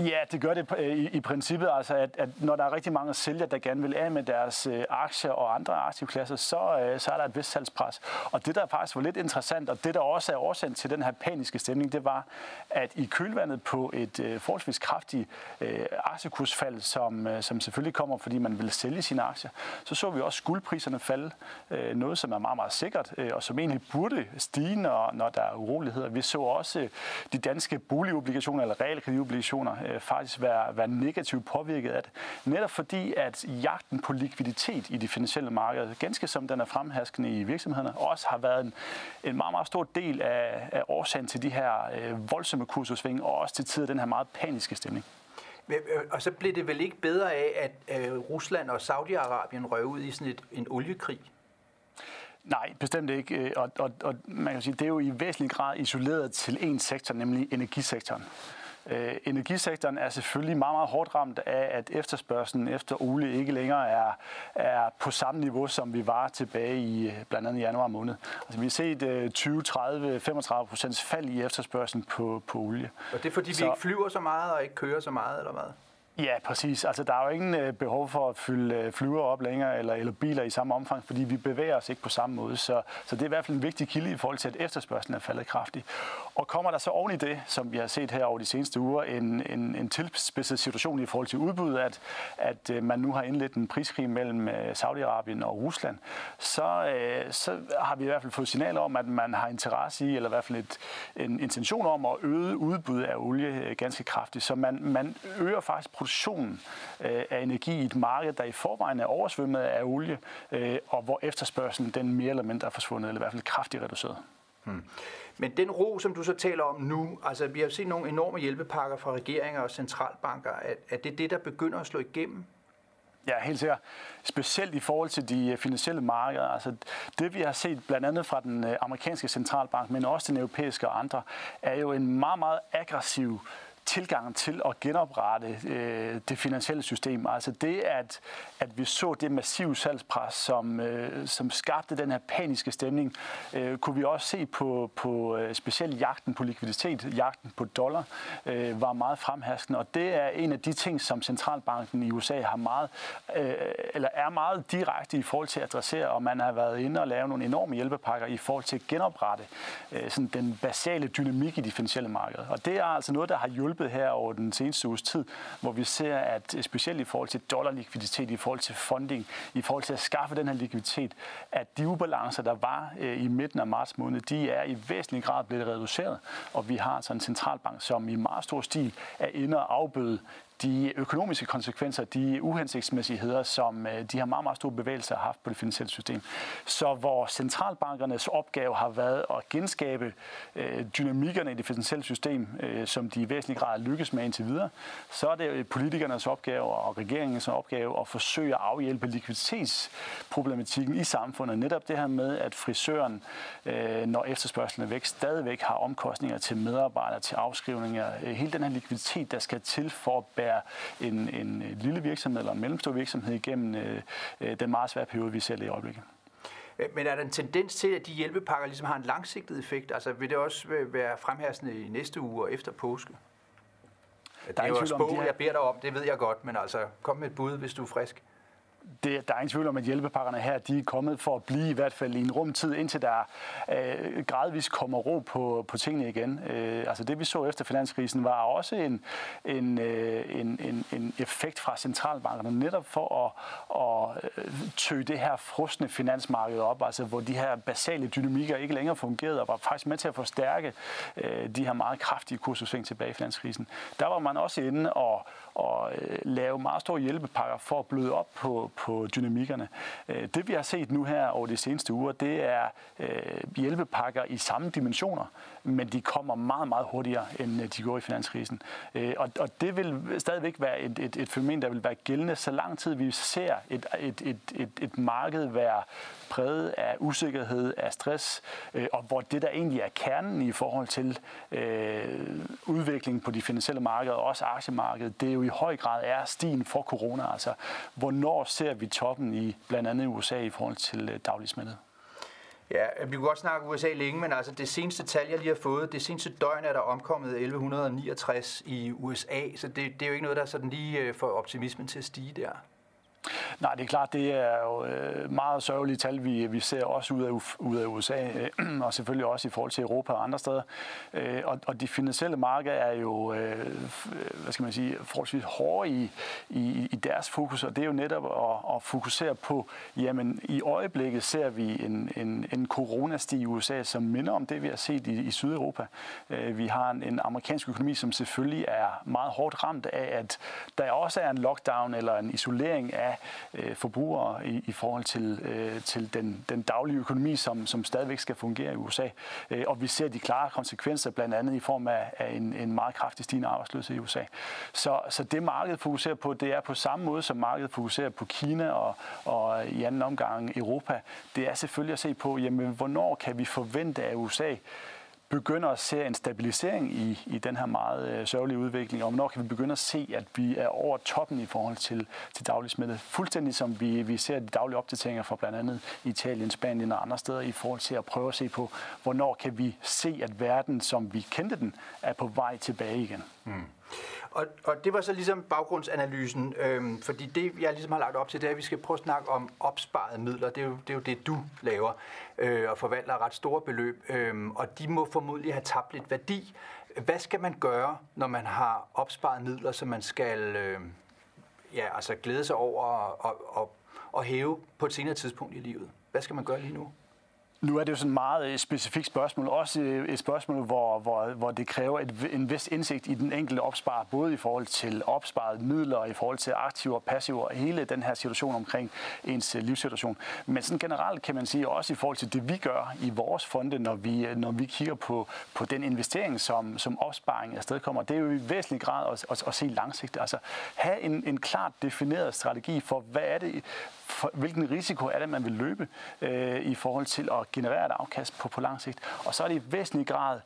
F: Ja, det gør det øh, i, i princippet. Altså, at, at når der er rigtig mange sælgere, der gerne vil af med deres øh, aktier og andre aktivklasser, så, øh, så er der et vist salgspres. Og det, der faktisk var lidt interessant, og det, der også er årsagen til den her paniske stemning, det var, at i kølvandet på et øh, forholdsvis kraftigt øh, aktiekursfald, som, øh, som selvfølgelig kommer, fordi man vil sælge sine aktier, så så vi også guldpriserne falde. Øh, noget, som er meget, meget sikkert, øh, og som egentlig burde stige, når, når der er uroligheder. Vi så også øh, de danske boligobligationer, eller realkreditobligationer, øh, faktisk være, være negativt påvirket af det. Netop fordi, at jagten på likviditet i de finansielle markeder, ganske som den er fremhaskende i virksomhederne, også har været en, en meget, meget stor del af, af årsagen til de her øh, voldsomme kursudsving, og også til tider den her meget paniske stemning.
B: Øh, og så blev det vel ikke bedre af, at øh, Rusland og Saudi-Arabien røg ud i sådan et, en oliekrig?
F: Nej, bestemt ikke. Øh, og, og, og man kan sige, det er jo i væsentlig grad isoleret til en sektor, nemlig energisektoren. Øh, energisektoren er selvfølgelig meget, meget hårdt ramt af, at efterspørgselen efter olie ikke længere er, er på samme niveau, som vi var tilbage i blandt andet januar måned. Altså, vi har set øh, 20, 30, 35 procents fald i efterspørgselen på, på olie.
B: Og det er fordi, så, vi ikke flyver så meget og ikke kører så meget, eller hvad?
F: Ja, præcis. Altså, der er jo ingen øh, behov for at fylde øh, flyver op længere, eller, eller biler i samme omfang, fordi vi bevæger os ikke på samme måde. Så, så det er i hvert fald en vigtig kilde i forhold til, at efterspørgselen er faldet kraftigt. Og kommer der så oven i det, som vi har set her over de seneste uger, en, en, en tilspidset situation i forhold til udbuddet, at, at øh, man nu har indledt en priskrig mellem Saudi-Arabien og Rusland, så, så har vi i hvert fald fået signaler om, at man har interesse i, eller i hvert fald et, en intention om at øge udbuddet af olie ganske kraftigt. Så man, man øger faktisk produktionen øh, af energi i et marked, der i forvejen er oversvømmet af olie, øh, og hvor efterspørgselen den mere eller mindre er forsvundet, eller i hvert fald kraftigt reduceret. Hmm.
B: Men den ro, som du så taler om nu, altså vi har set nogle enorme hjælpepakker fra regeringer og centralbanker, er, er det det, der begynder at slå igennem?
F: Ja, helt sikkert. Specielt i forhold til de øh, finansielle markeder. Altså det vi har set blandt andet fra den amerikanske centralbank, men også den europæiske og andre, er jo en meget, meget aggressiv tilgangen til at genoprette øh, det finansielle system. Altså det, at, at vi så det massive salgspres, som, øh, som skabte den her paniske stemning, øh, kunne vi også se på, på øh, specielt jagten på likviditet, jagten på dollar, øh, var meget fremherskende. Og det er en af de ting, som centralbanken i USA har meget, øh, eller er meget direkte i forhold til at adressere, og man har været inde og lave nogle enorme hjælpepakker i forhold til at genoprette øh, sådan den basale dynamik i de finansielle markeder. Og det er altså noget, der har hjulpet løbet her over den seneste uges tid, hvor vi ser, at eh, specielt i forhold til dollarlikviditet, i forhold til funding, i forhold til at skaffe den her likviditet, at de ubalancer, der var eh, i midten af marts måned, de er i væsentlig grad blevet reduceret, og vi har sådan en centralbank, som i meget stor stil er inde og afbøde de økonomiske konsekvenser, de uhensigtsmæssigheder, som øh, de her meget, meget store bevægelser har haft på det finansielle system. Så hvor centralbankernes opgave har været at genskabe øh, dynamikkerne i det finansielle system, øh, som de i væsentlig grad lykkes med indtil videre, så er det politikernes opgave og regeringens opgave at forsøge at afhjælpe likviditetsproblematikken i samfundet. Netop det her med, at frisøren, når efterspørgselen er væk, stadigvæk har omkostninger til medarbejdere, til afskrivninger. Hele den her likviditet, der skal til for at bære være en, en lille virksomhed eller en mellemstor virksomhed igennem øh, øh, den meget svære periode, vi ser i øjeblikket.
B: Men er der en tendens til, at de hjælpepakker ligesom har en langsigtet effekt? Altså vil det også være fremhærsende i næste uge og efter påske? Der det er jo spå, her... jeg beder dig om, det ved jeg godt, men altså kom med et bud, hvis du er frisk
F: det, der er ingen tvivl om, at hjælpepakkerne her de er kommet for at blive i hvert fald i en rumtid, indtil der øh, gradvist kommer ro på, på tingene igen. Øh, altså det vi så efter finanskrisen var også en, en, øh, en, en, en effekt fra centralbankerne netop for at, at øh, tøge det her frosne finansmarked op, altså hvor de her basale dynamikker ikke længere fungerede og var faktisk med til at forstærke øh, de her meget kraftige kursudsving tilbage i finanskrisen. Der var man også inde og, og øh, lave meget store hjælpepakker for at bløde op på, på dynamikkerne. Øh, det vi har set nu her over de seneste uger, det er øh, hjælpepakker i samme dimensioner, men de kommer meget, meget hurtigere, end øh, de gjorde i finanskrisen. Øh, og, og det vil stadigvæk være et, et, et fænomen, der vil være gældende, så lang tid vi ser et, et, et, et, et marked være præget af usikkerhed, af stress, øh, og hvor det, der egentlig er kernen i forhold til øh, udviklingen på de finansielle markeder, og også aktiemarkedet, det er jo i høj grad er stigen for corona. Altså, hvornår ser vi toppen i blandt andet USA i forhold til øh.
B: Ja, vi kunne godt snakke USA længe, men altså det seneste tal, jeg lige har fået, det seneste døgn er der omkommet 1169 i USA, så det, det er jo ikke noget, der sådan lige får optimismen til at stige der.
F: Nej, det er klart, det er jo øh, meget sørgelige tal, vi, vi ser også ud af, ud af USA, øh, <clears throat> og selvfølgelig også i forhold til Europa og andre steder. Øh, og, og de finansielle markeder er jo, hvad skal man sige, forholdsvis hårde i, i, i deres fokus, og det er jo netop at, at fokusere på, jamen i øjeblikket ser vi en, en, en coronastig i USA, som minder om det, vi har set i, i Sydeuropa. Vi har en, en amerikansk økonomi, som selvfølgelig er meget hårdt ramt af, at der også er en lockdown eller en isolering af øh, forbrugere i, i forhold til, øh, til den, den daglige økonomi, som, som stadigvæk skal fungere i USA. Øh, og vi ser de klare konsekvenser, blandt andet i form af, af en, en meget kraftig stigende arbejdsløshed i USA. Så, så det markedet fokuserer på, det er på samme måde, som markedet fokuserer på Kina og, og i anden omgang Europa. Det er selvfølgelig at se på, jamen, hvornår kan vi forvente af USA begynder at se en stabilisering i, i den her meget øh, sørgelige udvikling, og hvornår kan vi begynde at se, at vi er over toppen i forhold til, til daglig smitte. Fuldstændig som vi, vi ser de daglige opdateringer fra blandt andet Italien, Spanien og andre steder i forhold til at prøve at se på, hvornår kan vi se, at verden, som vi kendte den, er på vej tilbage igen. Mm.
B: Og, og det var så ligesom baggrundsanalysen, øhm, fordi det, jeg ligesom har lagt op til, det er, at vi skal prøve at snakke om opsparede midler. Det er jo det, er jo det du laver øh, og forvalter ret store beløb, øh, og de må formodentlig have tabt lidt værdi. Hvad skal man gøre, når man har opsparede midler, som man skal øh, ja, altså glæde sig over og, og, og, og hæve på et senere tidspunkt i livet? Hvad skal man gøre lige nu?
F: Nu er det jo sådan et meget øh, specifikt spørgsmål, også øh, et spørgsmål, hvor, hvor, hvor det kræver et, en vis indsigt i den enkelte opsparer, både i forhold til opsparet midler, og i forhold til aktiver og passiver, og hele den her situation omkring ens øh, livssituation. Men sådan generelt kan man sige også i forhold til det, vi gør i vores fonde, når vi, når vi kigger på, på den investering, som, som opsparing afstedkommer, det er jo i væsentlig grad at, at, at se langsigtet. Altså have en, en klart defineret strategi for, hvad er det, for, hvilken risiko er det, man vil løbe øh, i forhold til at generere et afkast på, på lang sigt. Og så er det i væsentlig grad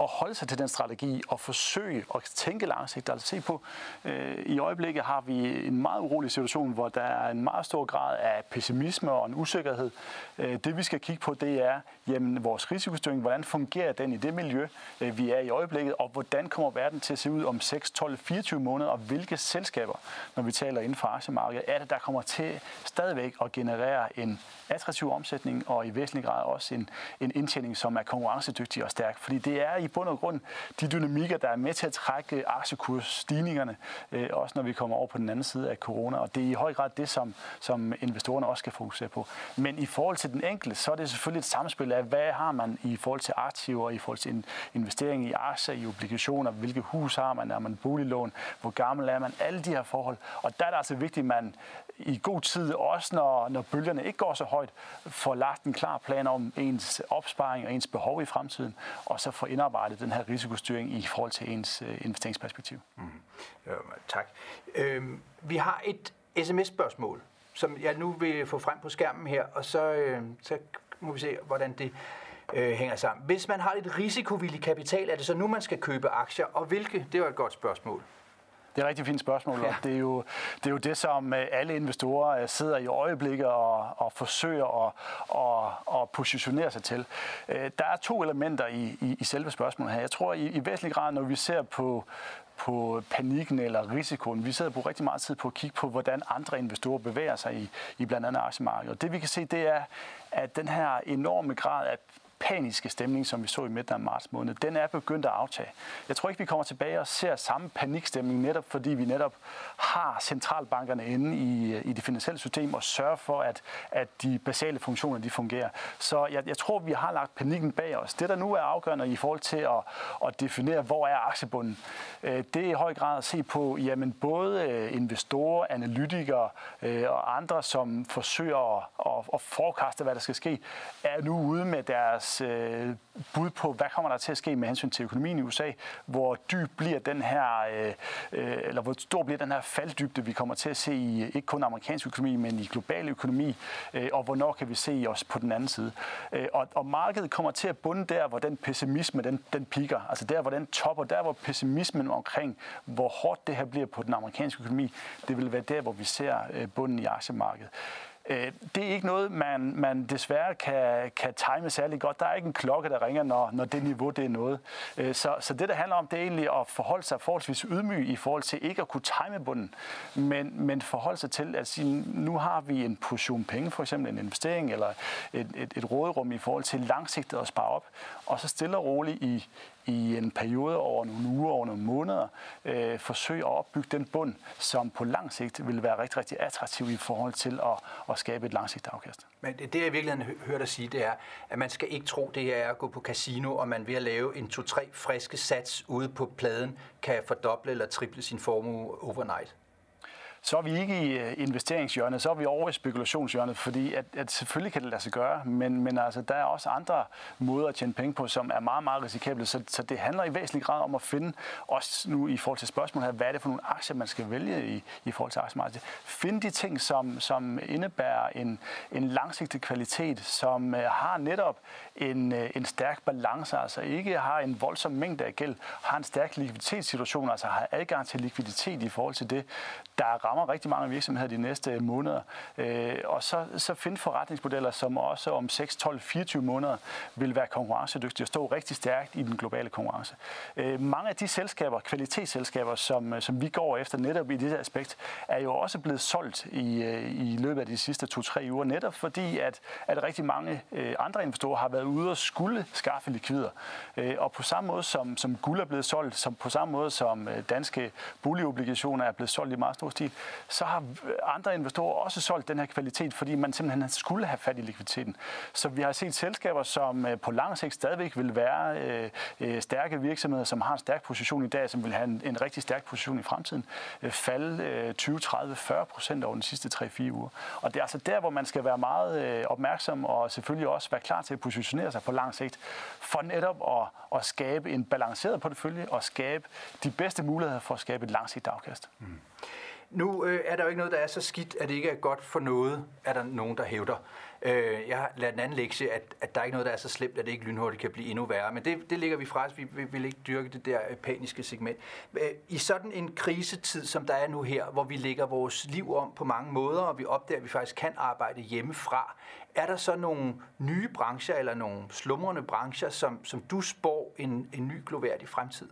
F: at holde sig til den strategi og forsøge at tænke langsigtet. Altså se på, øh, i øjeblikket har vi en meget urolig situation, hvor der er en meget stor grad af pessimisme og en usikkerhed. Øh, det vi skal kigge på, det er jamen, vores risikostyring. Hvordan fungerer den i det miljø, øh, vi er i øjeblikket, og hvordan kommer verden til at se ud om 6, 12, 24 måneder, og hvilke selskaber, når vi taler inden for aktiemarkedet, er det, der kommer til stadigvæk at generere en attraktiv omsætning, og i væsentlig grad også en, en indtjening, som er konkurrencedygtig og stærk. Fordi det er i i bund og grund de dynamikker, der er med til at trække aktiekursstigningerne, øh, også når vi kommer over på den anden side af corona. Og det er i høj grad det, som, som investorerne også skal fokusere på. Men i forhold til den enkelte, så er det selvfølgelig et samspil af, hvad har man i forhold til aktiver, i forhold til investering i aktier, i obligationer, hvilke hus har man, er man boliglån, hvor gammel er man, alle de her forhold. Og der er det altså vigtigt, at man i god tid, også når, når bølgerne ikke går så højt, får lagt en klar plan om ens opsparing og ens behov i fremtiden, og så får indarbejdet den her risikostyring i forhold til ens øh, investeringsperspektiv. Mm.
B: Ja, tak. Øh, vi har et sms-spørgsmål, som jeg nu vil få frem på skærmen her, og så, øh, så må vi se, hvordan det øh, hænger sammen. Hvis man har lidt risikovillig kapital, er det så nu, man skal købe aktier, og hvilke? Det var et godt spørgsmål.
F: Det er et rigtig fint spørgsmål, ja. og det er, jo, det er jo det, som øh, alle investorer øh, sidder i øjeblikket og, og forsøger at, at, at positionere sig til. Øh, der er to elementer i, i, i selve spørgsmålet her. Jeg tror i, i væsentlig grad, når vi ser på på panikken eller risikoen. Vi sidder på rigtig meget tid på at kigge på, hvordan andre investorer bevæger sig i, i blandt andet aktiemarkedet. Og det vi kan se, det er, at den her enorme grad af paniske stemning, som vi så i midten af marts måned, den er begyndt at aftage. Jeg tror ikke, vi kommer tilbage og ser samme panikstemning, netop fordi vi netop har centralbankerne inde i, i det finansielle system og sørger for, at, at de basale funktioner de fungerer. Så jeg, jeg tror, vi har lagt panikken bag os. Det, der nu er afgørende i forhold til at, at definere, hvor er aktiebunden, øh, det er i høj grad at se på jamen, både øh, investorer, analytikere øh, og andre, som forsøger at, at, at forekaste, hvad der skal ske, er nu ude med deres deres øh, bud på, hvad kommer der til at ske med hensyn til økonomien i USA, hvor dyb bliver den her, øh, øh, eller hvor stor bliver den her falddybde, vi kommer til at se i ikke kun amerikansk økonomi, men i global økonomi, øh, og hvornår kan vi se os på den anden side. Øh, og, og markedet kommer til at bunde der, hvor den pessimisme, den, den piker, altså der, hvor den topper, der, hvor pessimismen omkring, hvor hårdt det her bliver på den amerikanske økonomi, det vil være der, hvor vi ser øh, bunden i aktiemarkedet. Øh, det er ikke noget, man, man desværre kan, kan time særlig godt. Der er ikke en klokke, der ringer, når, når det niveau det er noget. Øh, så, så det, der handler om, det er egentlig at forholde sig forholdsvis ydmyg i forhold til ikke at kunne time bunden, men, men forholde sig til at sige, nu har vi en portion penge, for eksempel en investering eller et, et, et råderum i forhold til langsigtet at spare op, og så stille og roligt i, i en periode over nogle uger, over nogle måneder, øh, forsøge at opbygge den bund, som på lang sigt vil være rigtig, rigtig attraktiv i forhold til at, at skabe et langsigtet afkast.
B: Men det, jeg i virkeligheden hører dig sige, det er, at man skal ikke tro, det er at gå på casino, og man ved at lave en to-tre friske sats ude på pladen, kan fordoble eller triple sin formue overnight
F: så er vi ikke i øh, investeringshjørnet, så er vi over i spekulationshjørnet, fordi at, at selvfølgelig kan det lade sig gøre, men, men altså, der er også andre måder at tjene penge på, som er meget, meget risikable. Så, så det handler i væsentlig grad om at finde, også nu i forhold til spørgsmålet her, hvad er det for nogle aktier, man skal vælge i, i forhold til aktiemarkedet. Find de ting, som, som indebærer en, en langsigtet kvalitet, som øh, har netop en, øh, en stærk balance, altså ikke har en voldsom mængde af gæld, har en stærk likviditetssituation, altså har adgang til likviditet i forhold til det, der rammer rigtig mange virksomheder de næste øh, måneder. Øh, og så, så finde forretningsmodeller, som også om 6, 12, 24 måneder vil være konkurrencedygtige og stå rigtig stærkt i den globale konkurrence. Mange af de selskaber, kvalitetsselskaber, som, som vi går efter netop i det aspekt, er jo også blevet solgt i, i løbet af de sidste to-tre uger, netop fordi, at, at rigtig mange andre investorer har været ude og skulle skaffe likvider. Øh, og på samme måde som, som guld er blevet solgt, som på samme måde som øh, danske boligobligationer er blevet solgt i meget stor stil, så har øh, andre investorer også solgt den her kvalitet, fordi man simpelthen skulle have fat i likviditeten. Så vi har set selskaber, som på lang sigt stadigvæk vil være stærke virksomheder, som har en stærk position i dag, som vil have en, en rigtig stærk position i fremtiden, falde 20, 30, 40 procent over de sidste 3-4 uger. Og det er altså der, hvor man skal være meget opmærksom og selvfølgelig også være klar til at positionere sig på lang sigt, for netop at, at skabe en balanceret portefølje og skabe de bedste muligheder for at skabe et langsigtet afkast. Mm.
B: Nu øh, er der jo ikke noget, der er så skidt, at det ikke er godt for noget, er der nogen, der hævder. Øh, jeg har lært en anden lektie, at, at der er ikke noget, der er så slemt, at det ikke lynhurtigt kan blive endnu værre. Men det, det ligger vi fra os. Vi, vi vil ikke dyrke det der øh, paniske segment. Øh, I sådan en krisetid, som der er nu her, hvor vi lægger vores liv om på mange måder, og vi opdager, at vi faktisk kan arbejde hjemmefra, er der så nogle nye brancher eller nogle slumrende brancher, som, som du spår en, en ny gloværdig fremtid?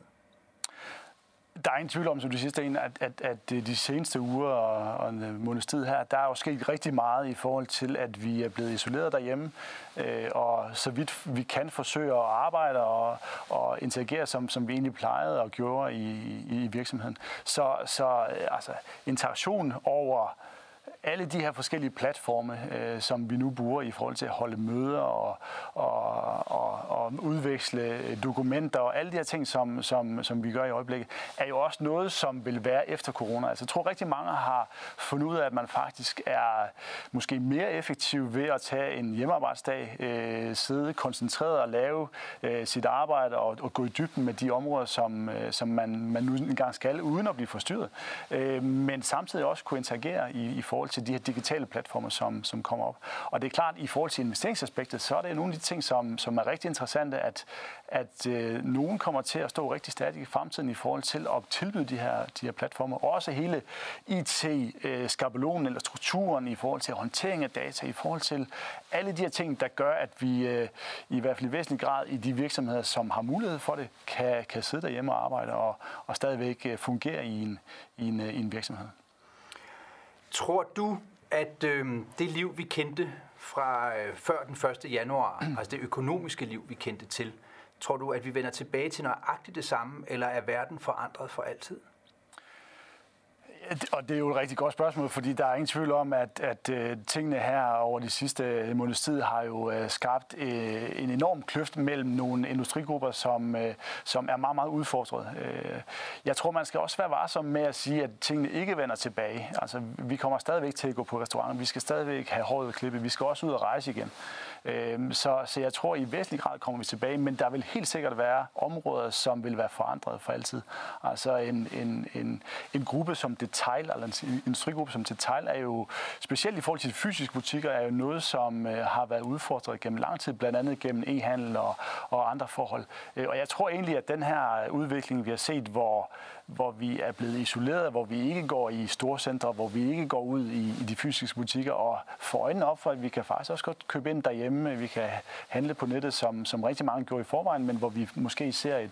F: Der er ingen tvivl om, som du siger, Sten, at, at, at de seneste uger og, og en øh, måneds tid her, der er jo sket rigtig meget i forhold til, at vi er blevet isoleret derhjemme, øh, og så vidt vi kan forsøge at arbejde og, og interagere, som, som vi egentlig plejede og gjorde i, i, i virksomheden. Så, så øh, altså, interaktion over alle de her forskellige platforme, øh, som vi nu bruger i forhold til at holde møder og, og, og, og udveksle øh, dokumenter og alle de her ting, som, som, som vi gør i øjeblikket, er jo også noget, som vil være efter corona. Altså, jeg tror rigtig mange har fundet ud af, at man faktisk er måske mere effektiv ved at tage en hjemmearbejdsdag, øh, sidde koncentreret og lave øh, sit arbejde og, og gå i dybden med de områder, som, øh, som man, man nu engang skal, uden at blive forstyrret. Øh, men samtidig også kunne interagere i, i forhold forhold til de her digitale platforme, som, som kommer op. Og det er klart, i forhold til investeringsaspektet, så er det nogle af de ting, som, som er rigtig interessante, at, at øh, nogen kommer til at stå rigtig stærkt i fremtiden i forhold til at tilbyde de her, de her platformer. Og også hele IT-skabelonen øh, eller strukturen i forhold til håndtering af data, i forhold til alle de her ting, der gør, at vi øh, i hvert fald i væsentlig grad i de virksomheder, som har mulighed for det, kan, kan sidde derhjemme og arbejde og, og stadigvæk øh, fungere i en, i en, øh, i en virksomhed.
B: Tror du, at øh, det liv, vi kendte fra øh, før den 1. januar, <clears throat> altså det økonomiske liv, vi kendte til, tror du, at vi vender tilbage til nøjagtigt det samme, eller er verden forandret for altid?
F: Og det er jo et rigtig godt spørgsmål, fordi der er ingen tvivl om, at, at øh, tingene her over de sidste øh, måneds tid har jo øh, skabt en enorm kløft mellem nogle industrigrupper, som, som er meget, meget udfordret. Jeg tror, man skal også være varsom med at sige, at tingene ikke vender tilbage. Altså, vi kommer stadigvæk til at gå på restaurant, vi skal stadigvæk have håret klippet, vi skal også ud og rejse igen. Øhm, så, så jeg tror, i væsentlig grad kommer vi tilbage, men der vil helt sikkert være områder, som vil være forandret for altid. Altså en, en, en, en gruppe som detail, eller en industrigruppe som detail, er jo specielt i forhold til de fysiske butikker, er jo noget, som øh, har været udfordret gennem lang tid, blandt andet gennem e-handel og, og andre forhold. Øh, og jeg tror egentlig, at den her udvikling, vi har set, hvor hvor vi er blevet isoleret, hvor vi ikke går i store centre, hvor vi ikke går ud i, i de fysiske butikker og får øjnene op for, at vi kan faktisk også godt købe ind derhjemme. Vi kan handle på nettet, som, som rigtig mange gjorde i forvejen, men hvor vi måske ser et,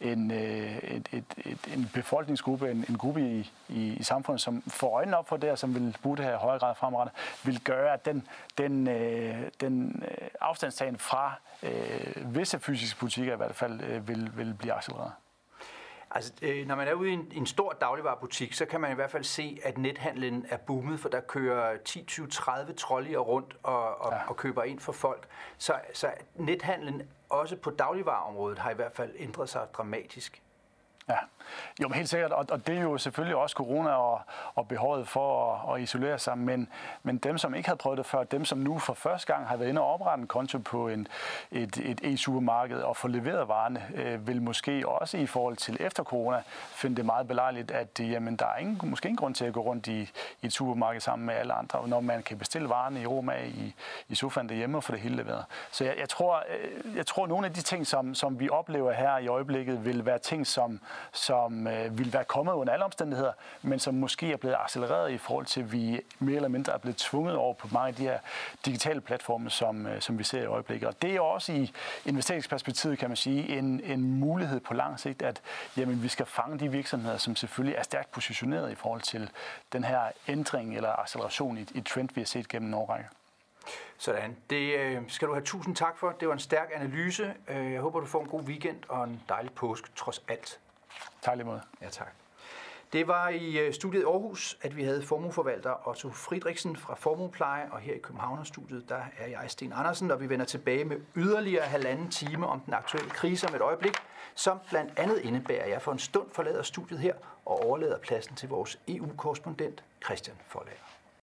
F: en, øh, et, et, et, en befolkningsgruppe, en, en gruppe i, i, i samfundet, som får øjnene op for det, og som vil bruge det her i højere grad fremrettet, vil gøre, at den, den, øh, den øh, afstandstagen fra øh, visse fysiske butikker i hvert fald øh, vil, vil blive accelereret.
B: Altså, øh, når man er ude i en, en stor dagligvarerbutik, så kan man i hvert fald se, at nethandlen er boomet, for der kører 10, 20, 30 trolleyer rundt og, og, ja. og køber ind for folk. Så, så nethandlen også på dagligvarerområdet har i hvert fald ændret sig dramatisk.
F: Ja, jo, men helt sikkert, og, og det er jo selvfølgelig også corona og, og behovet for at, at isolere sig, men, men dem, som ikke havde prøvet det før, dem, som nu for første gang har været inde og oprette en konto på en, et, et e-supermarked og få leveret varerne, øh, vil måske også i forhold til efter corona finde det meget belejligt, at øh, jamen, der er ingen, måske ingen grund til at gå rundt i, i et supermarked sammen med alle andre, når man kan bestille varerne i Roma i, i sofaen derhjemme og få det hele leveret. Så jeg, jeg, tror, øh, jeg tror, at nogle af de ting, som, som vi oplever her i øjeblikket, vil være ting, som, som øh, ville være kommet under alle omstændigheder, men som måske er blevet accelereret i forhold til, at vi mere eller mindre er blevet tvunget over på mange af de her digitale platforme, som, øh, som vi ser i øjeblikket. Og det er også i investeringsperspektivet, kan man sige, en, en mulighed på lang sigt, at jamen, vi skal fange de virksomheder, som selvfølgelig er stærkt positioneret i forhold til den her ændring eller acceleration i, i trend, vi har set gennem en årrække.
B: Sådan. Det øh, skal du have tusind tak for. Det var en stærk analyse. Øh, jeg håber, du får en god weekend og en dejlig påske, trods alt.
F: Tak lige måde.
B: Ja, tak. Det var i øh, studiet Aarhus, at vi havde formueforvalter Otto Friedrichsen fra Formuepleje, og her i Københavnerstudiet, der er jeg Sten Andersen, og vi vender tilbage med yderligere halvanden time om den aktuelle krise om et øjeblik, som blandt andet indebærer, at jeg for en stund forlader studiet her og overlader pladsen til vores EU-korrespondent Christian Forlager.